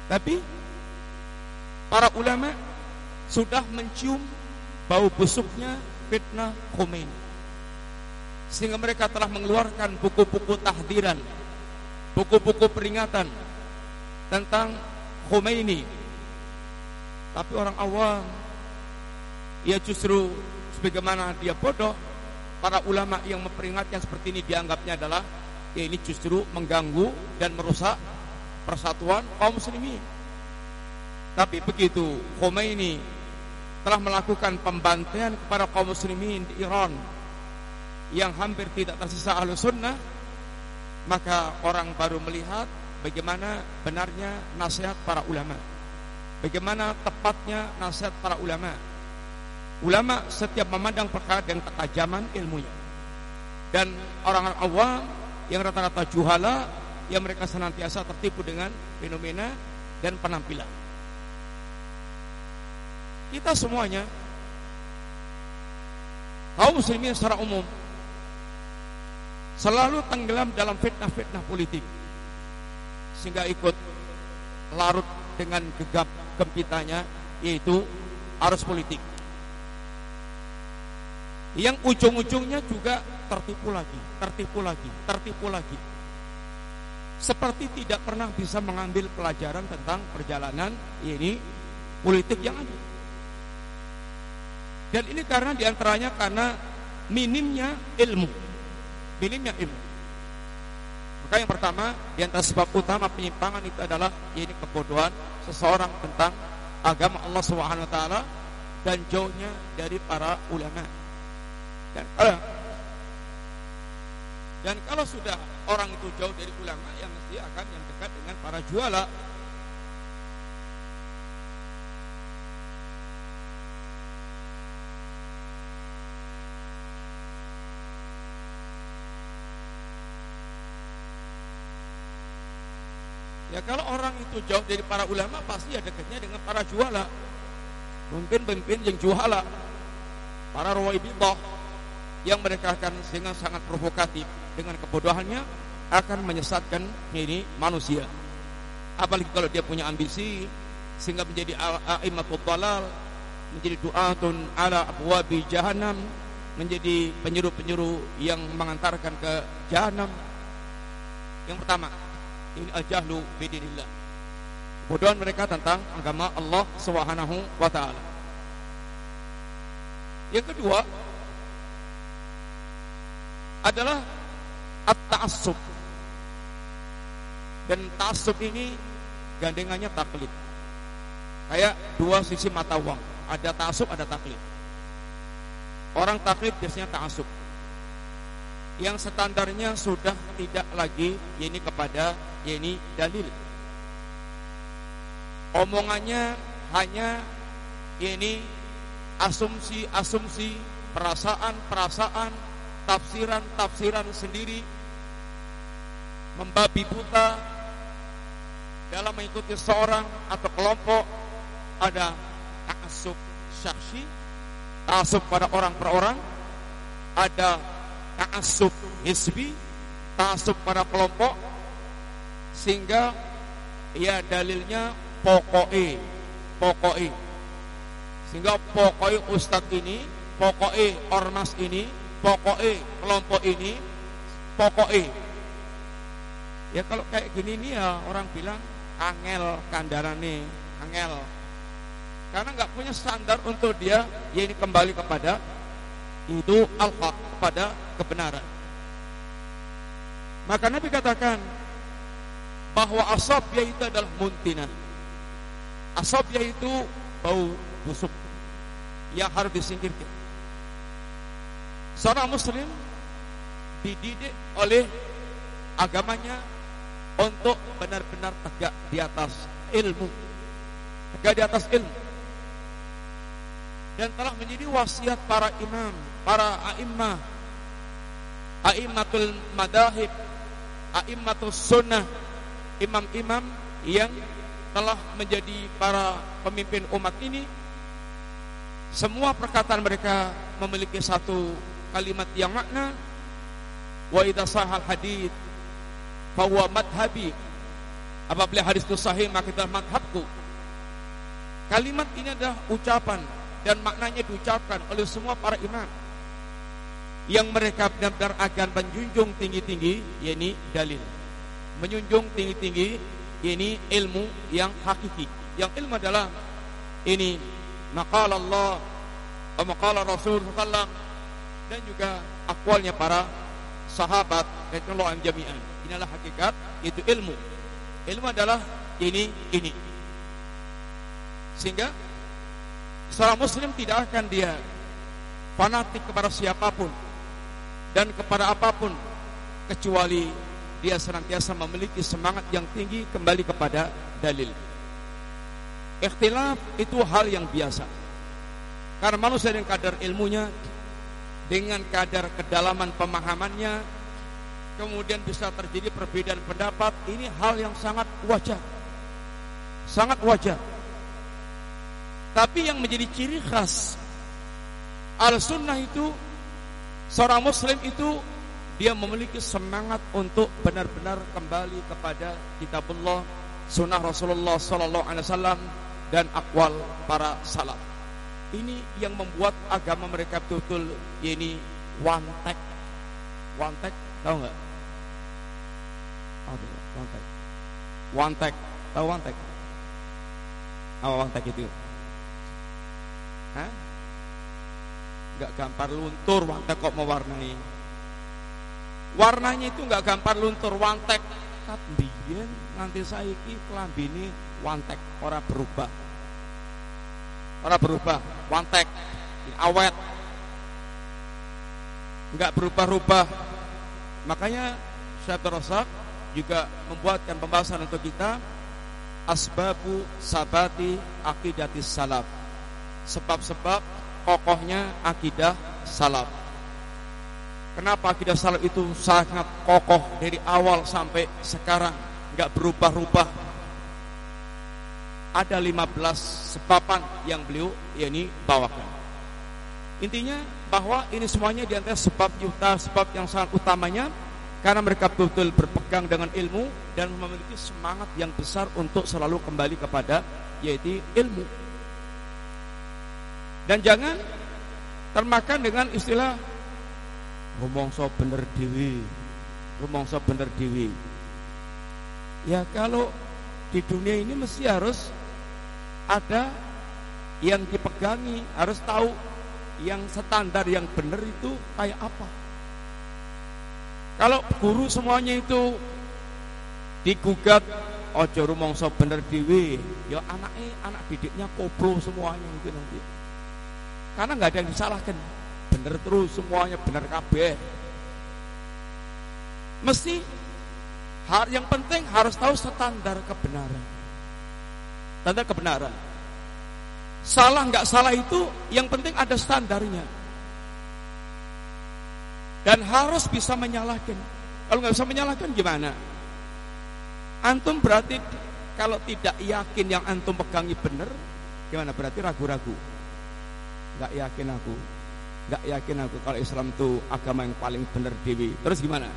Tapi para ulama sudah mencium bau busuknya fitnah Khomeini. Sehingga mereka telah mengeluarkan buku-buku tahdiran, buku-buku peringatan tentang Khomeini. Tapi orang awam ia justru sebagaimana dia bodoh, para ulama yang memperingatkan seperti ini dianggapnya adalah ya ini justru mengganggu dan merusak persatuan kaum muslimin. Tapi begitu Khomeini telah melakukan pembantaian kepada kaum muslimin di Iran yang hampir tidak tersisa ahlu sunnah maka orang baru melihat bagaimana benarnya nasihat para ulama. Bagaimana tepatnya nasihat para ulama. Ulama setiap memandang perkara dengan ketajaman ilmunya. Dan orang-orang awam yang rata-rata juhala yang mereka senantiasa tertipu dengan fenomena dan penampilan kita semuanya kaum muslimin secara umum selalu tenggelam dalam fitnah-fitnah politik sehingga ikut larut dengan gegap gempitanya yaitu arus politik yang ujung-ujungnya juga tertipu lagi, tertipu lagi, tertipu lagi. Seperti tidak pernah bisa mengambil pelajaran tentang perjalanan ini politik yang ada. Dan ini karena di antaranya karena minimnya ilmu. Minimnya ilmu. Maka yang pertama, di antara sebab utama penyimpangan itu adalah ini kebodohan seseorang tentang agama Allah taala dan jauhnya dari para ulama. Dan kalau dan kalau sudah orang itu jauh dari ulama, yang mesti akan yang dekat dengan para juala Ya kalau orang itu jauh dari para ulama pasti ya dekatnya dengan para juala. Pemimpin-pemimpin yang juala. Para rawaibidah yang mereka akan dengan sangat provokatif dengan kebodohannya akan menyesatkan ini manusia. Apalagi kalau dia punya ambisi sehingga menjadi a'immatul dalal, menjadi du'atun ala abwabi jahannam, menjadi penyuruh-penyuruh yang mengantarkan ke jahanam. Yang pertama, al-jahlu bidinillah. Kebodohan mereka tentang agama Allah Subhanahu wa taala. Yang kedua adalah at-ta'assub. Dan ta'assub ini gandengannya taklid. Kayak dua sisi mata uang, ada ta'assub, ada taklid. Orang taklid biasanya ta'assub. yang standarnya sudah tidak lagi ini kepada ini dalil. Omongannya hanya ini asumsi-asumsi, perasaan-perasaan, tafsiran-tafsiran sendiri membabi buta dalam mengikuti seorang atau kelompok ada ta'assub syakhsi ta'assub pada orang per orang ada ta'assub hisbi ta'assub pada kelompok sehingga ya dalilnya pokoknya pokoknya. Sehingga pokoknya ustadz ini pokoknya ormas ini pokoknya kelompok ini pokoknya. Ya kalau kayak gini nih ya orang bilang angel kandarane angel. Karena nggak punya standar untuk dia ya ini kembali kepada itu al-haq kepada kebenaran. Maka Nabi katakan bahwa asab yaitu adalah muntina. Asab yaitu bau busuk yang harus disingkirkan. Seorang muslim dididik oleh agamanya untuk benar-benar tegak di atas ilmu. Tegak di atas ilmu. Dan telah menjadi wasiat para imam para a'immah a'immatul madahib a'immatul sunnah imam-imam yang telah menjadi para pemimpin umat ini semua perkataan mereka memiliki satu kalimat yang makna wa idza sahal hadith bahwa madhabi apabila hadis itu sahih maka itu madhabku kalimat ini adalah ucapan dan maknanya diucapkan oleh semua para imam. Yang mereka benar-benar akan menjunjung tinggi-tinggi yakni dalil menjunjung tinggi-tinggi yakni ilmu yang hakiki. Yang ilmu adalah ini maqala Allah wa maqala Rasul sallallahu dan juga akwalnya para sahabat dan Allah jami'an. Inilah hakikat itu ilmu. Ilmu adalah ini ini. Sehingga seorang muslim tidak akan dia fanatik kepada siapa pun dan kepada apa pun kecuali dia senantiasa memiliki semangat yang tinggi kembali kepada dalil. Ikhtilaf itu hal yang biasa. Karena manusia dengan kadar ilmunya dengan kadar kedalaman pemahamannya kemudian bisa terjadi perbedaan pendapat ini hal yang sangat wajar. Sangat wajar. Tapi yang menjadi ciri khas al sunnah itu seorang muslim itu dia memiliki semangat untuk benar-benar kembali kepada kitabullah sunnah Rasulullah sallallahu alaihi wasallam dan akwal para salaf ini yang membuat agama mereka betul-betul ini one tag tahu nggak one tag. One tag. Tahu tag? Apa tag itu? Hah? Gak gampar luntur tag kok mewarnai. Warnanya itu gak gampar luntur tag. Kat biyen nganti saiki klambine one tag ora berubah. Ora berubah, tag. Awet. Enggak berubah-ubah. Makanya saya terasa juga membuatkan pembahasan untuk kita asbabu sabati akidatis salaf sebab-sebab kokohnya akidah salaf kenapa akidah salaf itu sangat kokoh dari awal sampai sekarang? Nggak berubah-ubah. Ada 15 sebaban yang beliau yakni bawakan. Intinya bahwa ini semuanya di antara sebab yuta sebab yang sangat utamanya karena mereka betul-betul berpegang dengan ilmu dan memiliki semangat yang besar untuk selalu kembali kepada yaitu ilmu. Dan jangan termakan dengan istilah rumongso bener dewi, rumongso bener dewi. Ya kalau di dunia ini mesti harus ada yang dipegangi, harus tahu yang standar yang benar itu kayak apa. Kalau guru semuanya itu digugat ojo rumongso bener dewi ya anaknya anak didiknya koplo semuanya itu nanti karena nggak ada yang disalahkan bener terus semuanya bener kabeh Mesti yang penting harus tahu standar kebenaran. Standar kebenaran. Salah nggak salah itu yang penting ada standarnya. Dan harus bisa menyalahkan. Kalau nggak bisa menyalahkan gimana? Antum berarti kalau tidak yakin yang antum pegangi benar, gimana? Berarti ragu-ragu. Nggak yakin aku. Nggak yakin aku kalau Islam itu agama yang paling benar dewi. Terus gimana?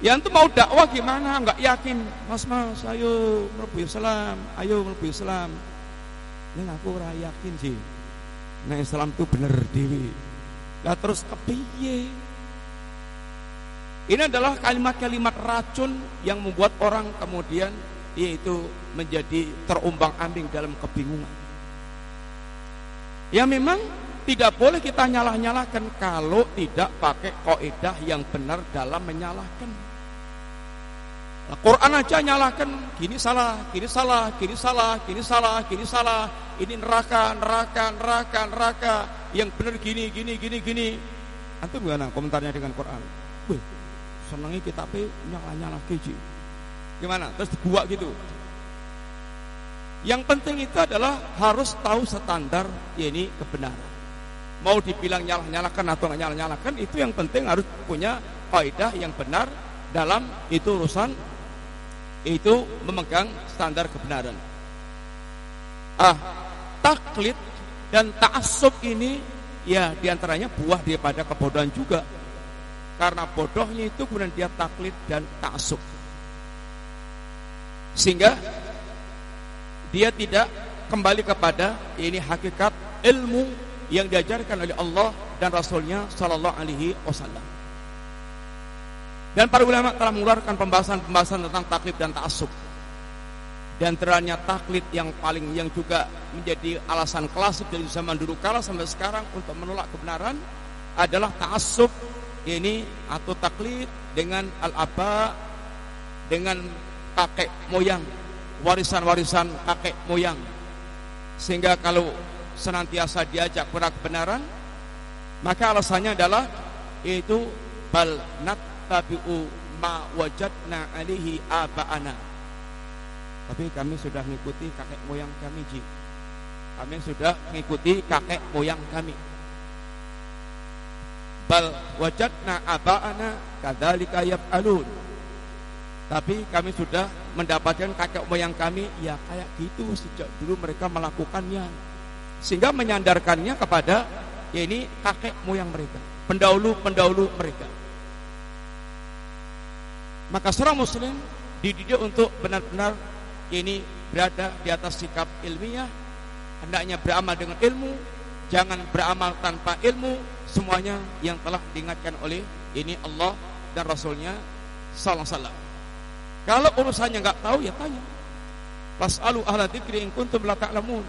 Yang itu mau dakwah gimana? Enggak yakin. Mas mas, ayo melebu Islam, ayo melebu Islam. Ini aku ora yakin sih. Nah Islam itu bener dewi. Lah terus kepiye? Ini adalah kalimat-kalimat racun yang membuat orang kemudian yaitu menjadi terumbang-ambing dalam kebingungan. Ya memang tidak boleh kita nyalah-nyalahkan kalau tidak pakai kaidah yang benar dalam menyalahkan. Nah, Quran aja nyalakan, gini salah, gini salah, gini salah, gini salah, gini salah. Ini neraka, neraka, neraka, neraka. Yang benar gini, gini, gini, gini. Antum gimana komentarnya dengan Quran? Wih, senangi kitabnya nyala-nyala keji. Gimana? Terus dibuat gitu. Yang penting itu adalah harus tahu standar ya ini kebenaran. Mau dibilang nyalah-nyalakan atau nggak nyalah-nyalakan itu yang penting harus punya kaidah yang benar dalam itu urusan itu memegang standar kebenaran. Ah, taklid dan ta'assub ini ya di antaranya buah daripada kebodohan juga. Karena bodohnya itu kemudian dia taklid dan ta'assub. Sehingga dia tidak kembali kepada ini hakikat ilmu yang diajarkan oleh Allah dan Rasulnya Sallallahu Alaihi Wasallam. Dan para ulama telah mengeluarkan pembahasan-pembahasan tentang taklid dan ta'assub. Dan teranya taklid yang paling yang juga menjadi alasan klasik dari zaman dulu kala sampai sekarang untuk menolak kebenaran adalah ta'assub ini atau taklid dengan al-aba dengan kakek moyang warisan-warisan kakek moyang sehingga kalau senantiasa diajak pada kebenaran maka alasannya adalah yaitu bal nat nattabi'u ma wajadna alihi aba'ana. Tapi kami sudah mengikuti kakek moyang kami, Ji. Kami sudah mengikuti kakek moyang kami. Bal wajadna aba'ana kadzalika yaf'alun. Tapi kami sudah mendapatkan kakek moyang kami ya kayak gitu sejak dulu mereka melakukannya. Sehingga menyandarkannya kepada ya ini kakek moyang mereka, pendahulu-pendahulu mereka. Maka seorang muslim dididik untuk benar-benar ini berada di atas sikap ilmiah, hendaknya beramal dengan ilmu, jangan beramal tanpa ilmu, semuanya yang telah diingatkan oleh ini Allah dan Rasulnya Alaihi Kalau urusannya nggak tahu ya tanya. Fasalu ahla dzikri in kuntum la ta'lamun.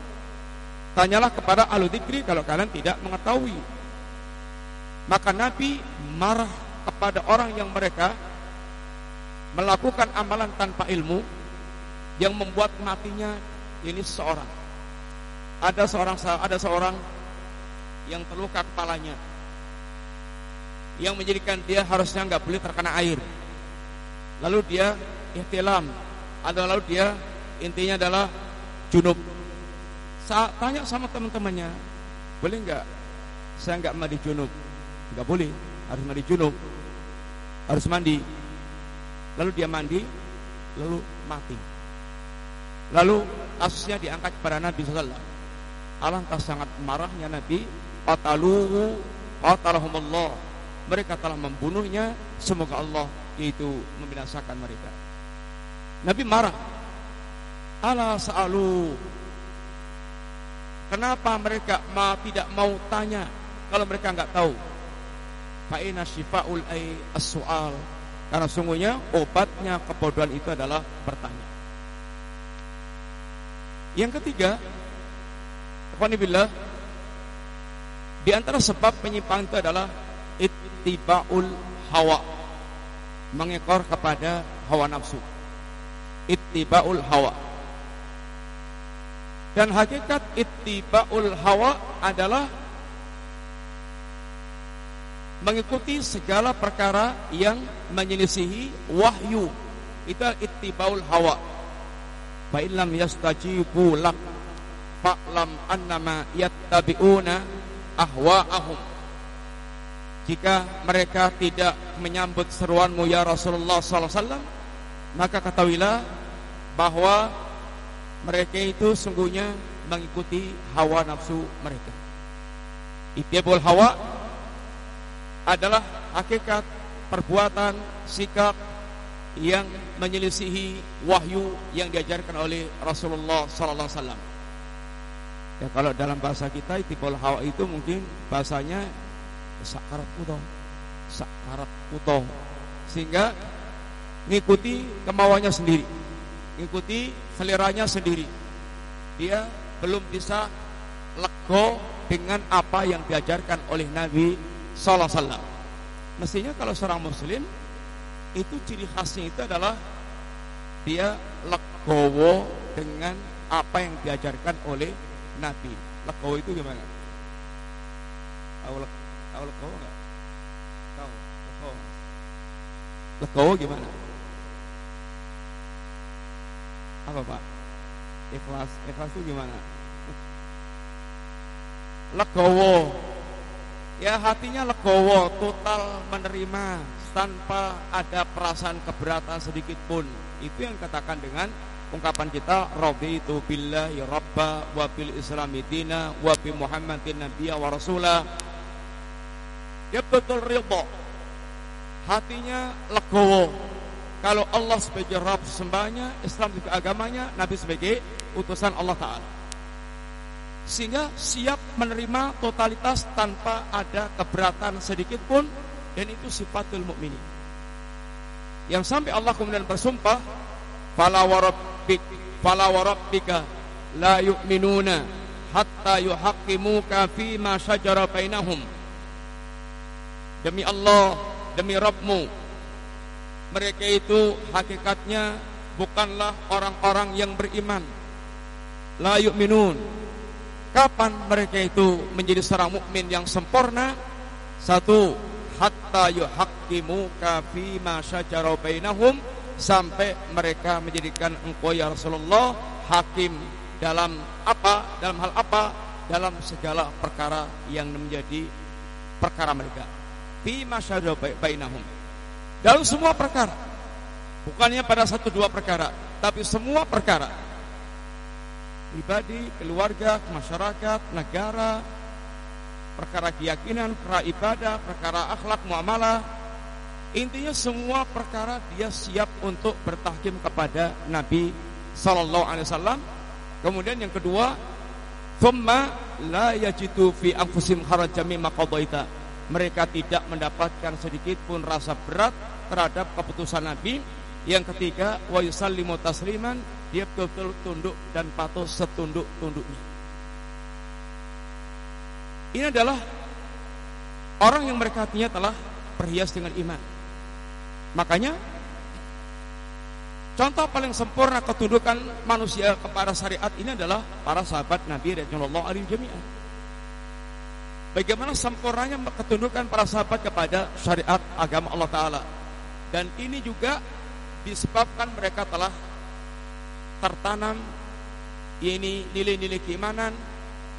Tanyalah kepada ahlu dzikri kalau kalian tidak mengetahui. Maka Nabi marah kepada orang yang mereka melakukan amalan tanpa ilmu yang membuat matinya ini seorang. Ada seorang ada seorang yang terluka kepalanya yang menjadikan dia harusnya nggak boleh terkena air. Lalu dia ihtilam atau lalu dia intinya adalah junub. Saat tanya sama teman-temannya, boleh nggak? Saya nggak mandi junub. Nggak boleh, harus mandi junub. Harus mandi lalu dia mandi, lalu mati. Lalu kasusnya diangkat kepada Nabi SAW. Alangkah sangat marahnya Nabi, qataluhu qatalahumullah. Mereka telah membunuhnya, semoga Allah yaitu membinasakan mereka. Nabi marah. Ala sa'alu. Kenapa mereka ma tidak mau tanya kalau mereka enggak tahu? Fa'ina syifa'ul ay as-su'al karena sungguhnya obatnya kebodohan itu adalah bertanya. Yang ketiga, Alhamdulillah, di antara sebab penyimpangan itu adalah ittibaul hawa. Mengekor kepada hawa nafsu. Ittibaul hawa. Dan hakikat ittibaul hawa adalah mengikuti segala perkara yang menyelisihi wahyu. Itu ittibaul hawa. Fa illam yastajibu lak fa'lam annama yattabi'una ahwa'ahum. Jika mereka tidak menyambut seruanmu ya Rasulullah SAW, maka ketahuilah bahwa mereka itu sungguhnya mengikuti hawa nafsu mereka. Itibul hawa adalah hakikat perbuatan sikap yang menyelisihi wahyu yang diajarkan oleh Rasulullah sallallahu alaihi wasallam. Ya kalau dalam bahasa kita itibul hawa itu mungkin bahasanya sakarat kuto. Sakarat kuto. Sehingga ngikuti kemauannya sendiri. Ngikuti seliranya sendiri. Dia belum bisa lego dengan apa yang diajarkan oleh Nabi Sallallahu Alaihi Wasallam. Mestinya kalau seorang Muslim itu ciri khasnya itu adalah dia legowo dengan apa yang diajarkan oleh Nabi. Legowo itu gimana? Tahu legowo nggak? Tahu legowo. Legowo gimana? Apa pak? Ikhlas, ikhlas itu gimana? legowo. Ya hatinya legowo total menerima tanpa ada perasaan keberatan sedikit pun. Itu yang katakan dengan ungkapan kita raditu billahi rabba wa bil islami dina wa bi muhammadin nabiyya wa rasulah. Dia betul ridho. Hatinya legowo kalau Allah sebagai Rabb sembahnya Islam sebagai agamanya Nabi sebagai utusan Allah Ta'ala sehingga siap menerima totalitas tanpa ada keberatan sedikit pun dan itu sifatul mukminin. Yang sampai Allah kemudian bersumpah, "Fala warabbik, fala warabbika la yu'minuna hatta yuhaqqimuka fi ma syajara bainahum." Demi Allah, demi Rabbmu, mereka itu hakikatnya bukanlah orang-orang yang beriman. La yu'minun, Kapan mereka itu menjadi seorang mukmin yang sempurna? Satu, hatta yuhaqqimu fi ma syajara bainahum sampai mereka menjadikan engkau ya Rasulullah hakim dalam apa? Dalam hal apa? Dalam segala perkara yang menjadi perkara mereka. Fi ma syajara bainahum. Dalam semua perkara. Bukannya pada satu dua perkara, tapi semua perkara pribadi, keluarga, masyarakat, negara, perkara keyakinan, perkara ibadah, perkara akhlak, muamalah. Intinya semua perkara dia siap untuk bertahkim kepada Nabi sallallahu alaihi wasallam. Kemudian yang kedua, thumma la yajidu fi anfusim harajan mimma. Mereka tidak mendapatkan sedikit pun rasa berat terhadap keputusan Nabi. Yang ketiga, wa yusallimu tasliman dia betul-betul tunduk dan patuh setunduk-tunduknya. Ini adalah orang yang mereka hatinya telah berhias dengan iman. Makanya contoh paling sempurna ketundukan manusia kepada syariat ini adalah para sahabat Nabi radhiyallahu anhum jami'an. Bagaimana sempurnanya ketundukan para sahabat kepada syariat agama Allah taala. Dan ini juga disebabkan mereka telah tertanam ini nilai-nilai keimanan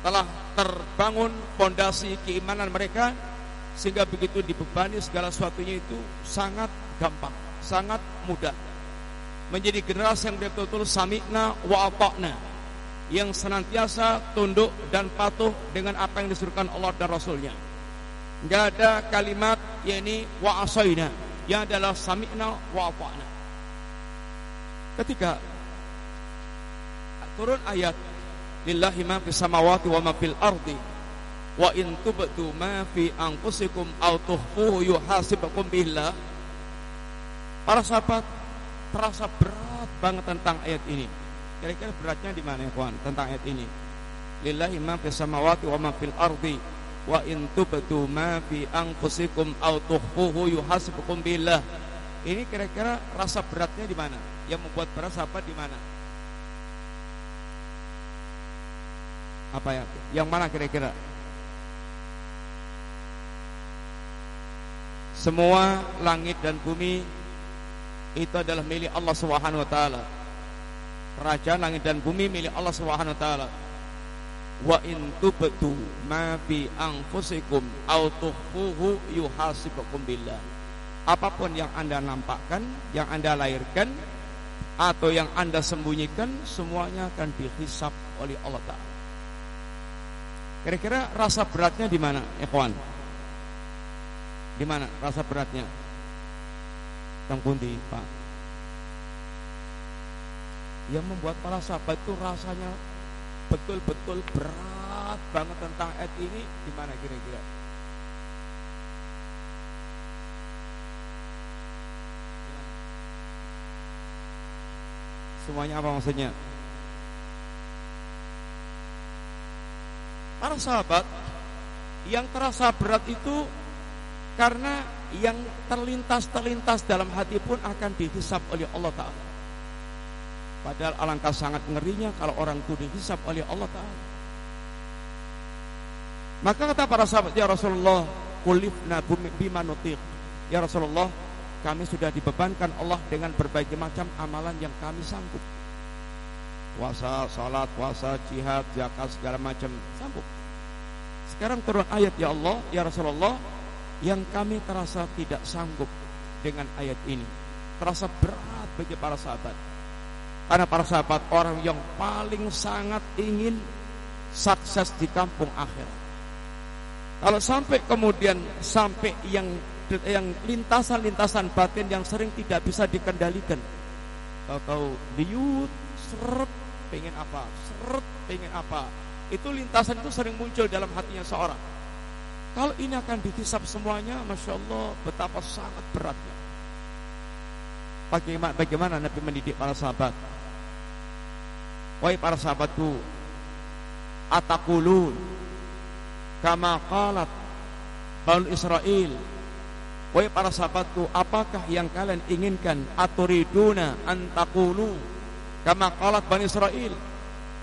telah terbangun fondasi keimanan mereka sehingga begitu dibebani segala sesuatunya itu sangat gampang, sangat mudah. Menjadi generasi yang betul-betul sami'na wa ata'na yang senantiasa tunduk dan patuh dengan apa yang disuruhkan Allah dan Rasulnya. Enggak ada kalimat yakni wa asaina yang adalah sami'na wa ata'na. Ketika turun ayat lillahi ma fis samawati wa ma fil ardi wa in tubdu ma fi anfusikum aw tuhfuhu yuhasibukum billah. Para sahabat terasa berat banget tentang ayat ini. Kira-kira beratnya di mana ya kawan? Tentang ayat ini. Lillahi ma fis samawati wa ma fil ardi wa in tubdu ma fi anfusikum aw tuhfuhu yuhasibukum billah ini kira-kira rasa beratnya di mana yang membuat berat sahabat di mana Apa ya? Yang mana kira-kira? semua langit dan bumi itu adalah milik Allah Subhanahu wa taala. Kerajaan langit dan bumi milik Allah Subhanahu wa taala. Wa in tubtu ma fi anfusikum aw tukhfuhu yuhasibukum billah. Apa pun yang Anda nampakkan, yang Anda lahirkan atau yang Anda sembunyikan semuanya akan dihisap oleh Allah taala. Kira-kira rasa beratnya di mana, ikhwan? Di mana rasa beratnya? Tang pundi, Pak? Yang membuat para sahabat itu rasanya betul-betul berat banget tentang ayat ini di mana kira-kira? Semuanya apa maksudnya? Para sahabat yang terasa berat itu karena yang terlintas-terlintas dalam hati pun akan dihisap oleh Allah Ta'ala. Padahal alangkah sangat ngerinya kalau orang itu dihisap oleh Allah Ta'ala. Maka kata para sahabat, Ya Rasulullah, kulifna bima nutik. Ya Rasulullah, kami sudah dibebankan Allah dengan berbagai macam amalan yang kami sanggup puasa, salat, puasa, jihad, zakat segala macam sambung. Sekarang turun ayat ya Allah, ya Rasulullah yang kami terasa tidak sanggup dengan ayat ini. Terasa berat bagi para sahabat. Karena para sahabat orang yang paling sangat ingin sukses di kampung akhir. Kalau sampai kemudian sampai yang yang lintasan-lintasan batin yang sering tidak bisa dikendalikan. Tahu-tahu liut, seret, pengen apa, seret, pengen apa. Itu lintasan itu sering muncul dalam hatinya seorang. Kalau ini akan dihisap semuanya, masya Allah, betapa sangat beratnya. Bagaimana, bagaimana Nabi mendidik para sahabat? Wahai para sahabatku, atakulun kama qalat Banu Israel Wahai para sahabatku, apakah yang kalian inginkan? Aturiduna antakulu Kama qalat Bani Israel.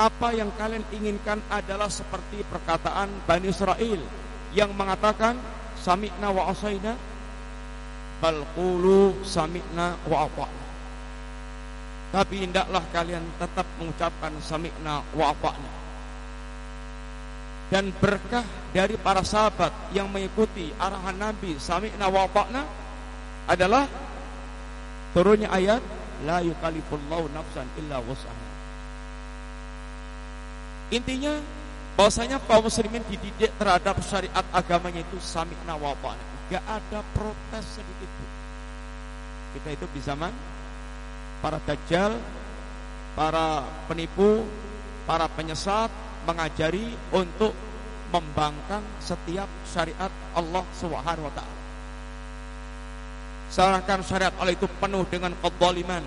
Apa yang kalian inginkan adalah seperti perkataan Bani Israel yang mengatakan sami'na wa asaina bal sami'na wa ata'na. Tapi hendaklah kalian tetap mengucapkan sami'na wa. Dan berkah dari para sahabat yang mengikuti arahan Nabi sami'na wa adalah turunnya ayat la yukallifullahu nafsan illa wus'aha. Intinya bahwasanya kaum muslimin dididik terhadap syariat agamanya itu sami'na wa ta'na. Enggak ada protes sedikit pun. Kita itu di zaman para dajjal, para penipu, para penyesat mengajari untuk membangkang setiap syariat Allah Subhanahu wa taala. Sedangkan syariat Allah itu penuh dengan kezaliman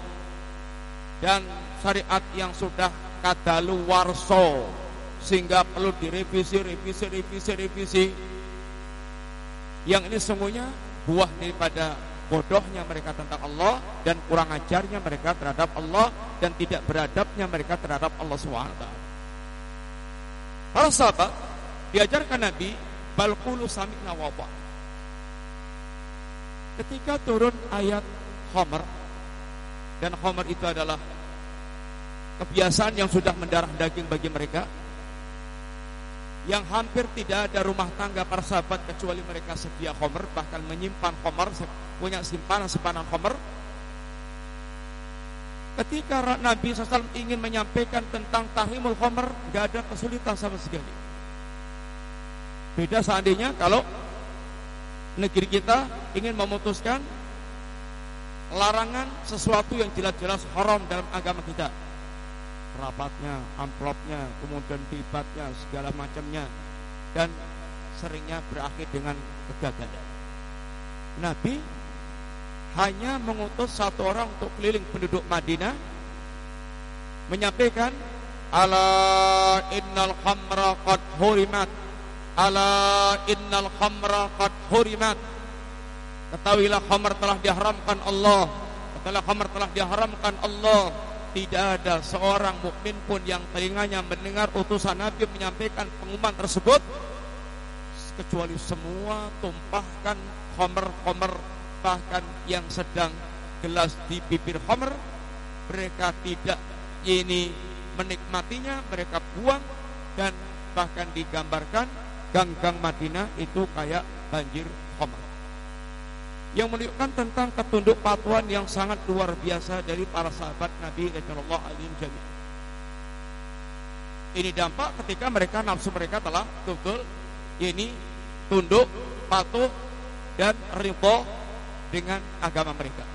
dan syariat yang sudah kadalu warso sehingga perlu direvisi, revisi, revisi, revisi. Yang ini semuanya buah daripada bodohnya mereka tentang Allah dan kurang ajarnya mereka terhadap Allah dan tidak beradabnya mereka terhadap Allah SWT. Para sahabat diajarkan Nabi balqulu sami'na wa Ketika turun ayat Homer dan Homer itu adalah kebiasaan yang sudah mendarah daging bagi mereka yang hampir tidak ada rumah tangga para sahabat kecuali mereka sedia Homer bahkan menyimpan Homer punya simpanan simpanan Homer ketika Nabi SAW ingin menyampaikan tentang tahrimul Homer gak ada kesulitan sama sekali beda seandainya kalau negeri kita ingin memutuskan larangan sesuatu yang jelas-jelas haram dalam agama kita. Rapatnya, amplopnya, kemudian dibatnya, segala macamnya. Dan seringnya berakhir dengan kegagalan. Nabi hanya mengutus satu orang untuk keliling penduduk Madinah menyampaikan ala innal khamra qad hurimat Ala innal khamra qad hurimat. Ketahuilah khamar telah diharamkan Allah. Ketahuilah khamar telah diharamkan Allah. Tidak ada seorang mukmin pun yang telinganya mendengar utusan Nabi menyampaikan pengumuman tersebut kecuali semua tumpahkan homer-homer bahkan yang sedang gelas di bibir homer mereka tidak ini menikmatinya mereka buang dan bahkan digambarkan gang-gang Madinah itu kayak banjir homer yang menunjukkan tentang ketunduk patuhan yang sangat luar biasa dari para sahabat Nabi Rasulullah alaihi Ini dampak ketika mereka nafsu mereka telah betul ini tunduk, patuh dan ridho dengan agama mereka.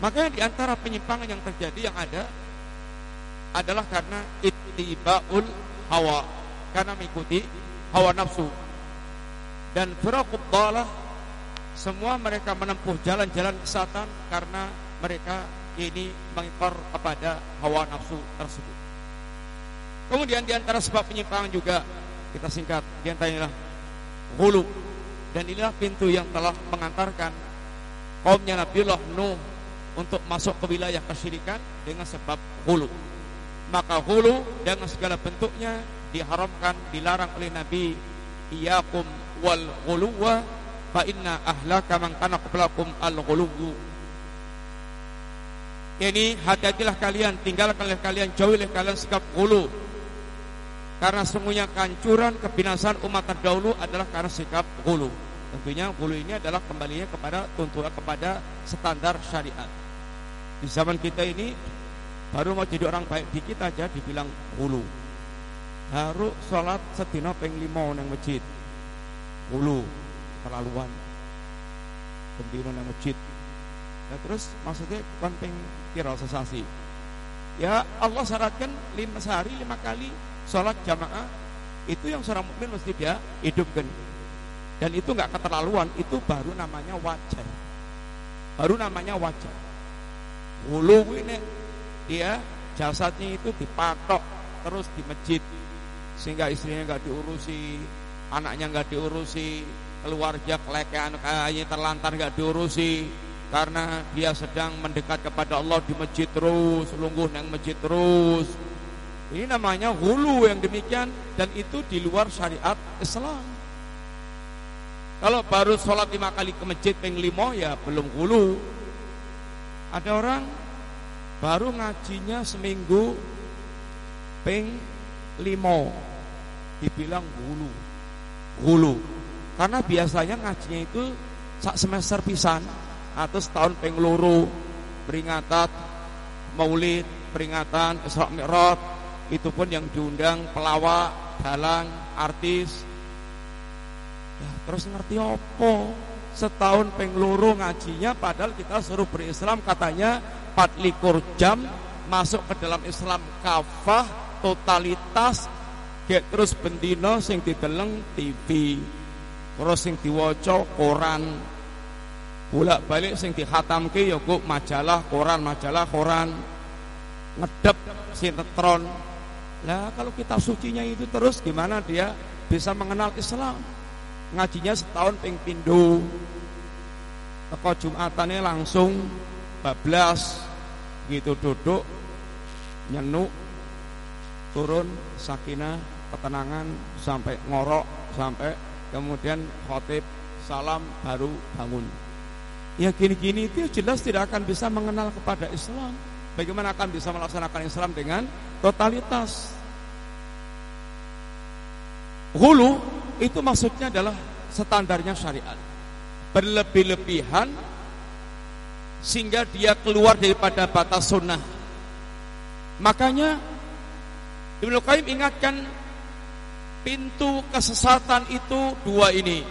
Makanya di antara penyimpangan yang terjadi yang ada adalah karena ittibaul hawa, karena mengikuti hawa nafsu. Dan firaqud dalah semua mereka menempuh jalan-jalan kesatan karena mereka ini mengikor kepada hawa nafsu tersebut. Kemudian di antara sebab penyimpangan juga kita singkat di antaranya hulu dan inilah pintu yang telah mengantarkan kaumnya Nabiullah Nuh untuk masuk ke wilayah kesyirikan dengan sebab hulu. Maka hulu dengan segala bentuknya diharamkan, dilarang oleh Nabi iyakum wal ghuluwa fa inna ahlaka man kana qablakum al ghuluwu ini hati-hatilah kalian tinggalkanlah kalian jauhilah kalian sikap ghulu karena semuanya kehancuran kebinasan umat terdahulu adalah karena sikap ghulu tentunya ghulu ini adalah kembalinya kepada tuntutan kepada standar syariat. Di zaman kita ini baru mau jadi orang baik dikit aja dibilang ghulu harus sholat setino peng nang masjid. Ghulu keterlaluan bendino nang masjid. Ya terus maksudnya penting kira sesasi. Ya Allah syaratkan lima sehari lima kali sholat jamaah itu yang seorang mukmin mesti dia hidupkan. Dan itu nggak keterlaluan itu baru namanya wajar. Baru namanya wajar. Hulu ini dia jasadnya itu dipatok terus di masjid sehingga istrinya nggak diurusi anaknya nggak diurusi keluarga kelekean kayaknya terlantar nggak diurusi karena dia sedang mendekat kepada Allah di masjid terus, lungguh nang masjid terus. Ini namanya hulu yang demikian dan itu di luar syariat Islam. Kalau baru sholat lima kali ke masjid peng limo ya belum hulu. Ada orang baru ngajinya seminggu peng limo dibilang hulu. Hulu. Karena biasanya ngajinya itu sak semester pisan atau setahun pengluru peringatan maulid, peringatan Isra Mi'raj, itu pun yang diundang pelawak, dalang, artis. Ya, terus ngerti apa? Setahun pengluru ngajinya padahal kita suruh berislam katanya 24 jam masuk ke dalam Islam. Kafah totalitas Gek terus bendino sing dideleng TV terus sing diwaca koran. Bolak-balik sing dihatamke ya majalah koran majalah koran. Ngedep sinetron lah kalau kitab sucinya itu terus gimana dia bisa mengenal Islam? Ngajinya setahun ping pindo teko Jumatannya langsung bablas gitu duduk nyenuk turun sakinah ketenangan sampai ngorok sampai kemudian khotib salam baru bangun. Ya gini-gini itu jelas tidak akan bisa mengenal kepada Islam. Bagaimana akan bisa melaksanakan Islam dengan totalitas hulu itu maksudnya adalah standarnya syariat berlebih-lebihan sehingga dia keluar daripada batas sunnah makanya Ibnu Qayyim ingatkan pintu kesesatan itu dua ini.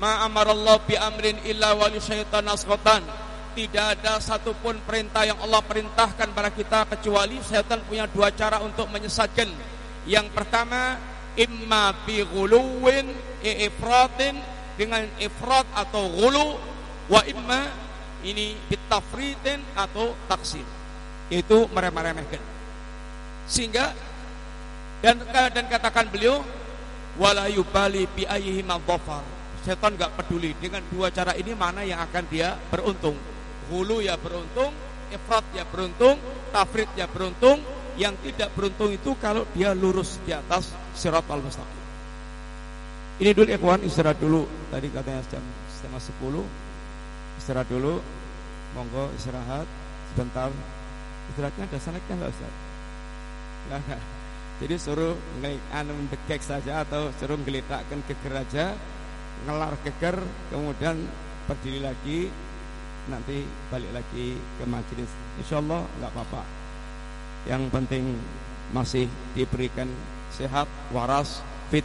Ma amarallahu bi amrin illa wali syaitan asqatan. Tidak ada satupun perintah yang Allah perintahkan pada kita kecuali syaitan punya dua cara untuk menyesatkan. Yang pertama, imma bi ghuluwin ifratin dengan ifrat atau ghulu wa imma ini bitafritin atau taksir. Itu meremeh-remehkan. Sehingga dan dan katakan beliau wala yubali bi ayyihi madzafar. Setan enggak peduli dengan dua cara ini mana yang akan dia beruntung. Hulu ya beruntung, ifrat ya beruntung, tafrid ya beruntung, yang tidak beruntung itu kalau dia lurus di atas al mustaqim. Ini dulu ikhwan istirahat dulu. Tadi katanya jam setengah sepuluh. Istirahat dulu. Monggo istirahat sebentar. Istirahatnya ada sanatnya enggak Ustaz? Enggak, enggak. Jadi suruh anu dekek saja atau suruh geletakkan geger aja, ngelar geger, kemudian berdiri lagi, nanti balik lagi ke majelis. Insya Allah nggak apa-apa. Yang penting masih diberikan sehat, waras, fit.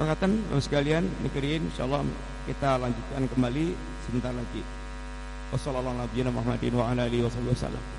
Mengatakan sekalian mikirin insyaallah kita lanjutkan kembali sebentar lagi. Wassalamualaikum warahmatullahi wabarakatuh.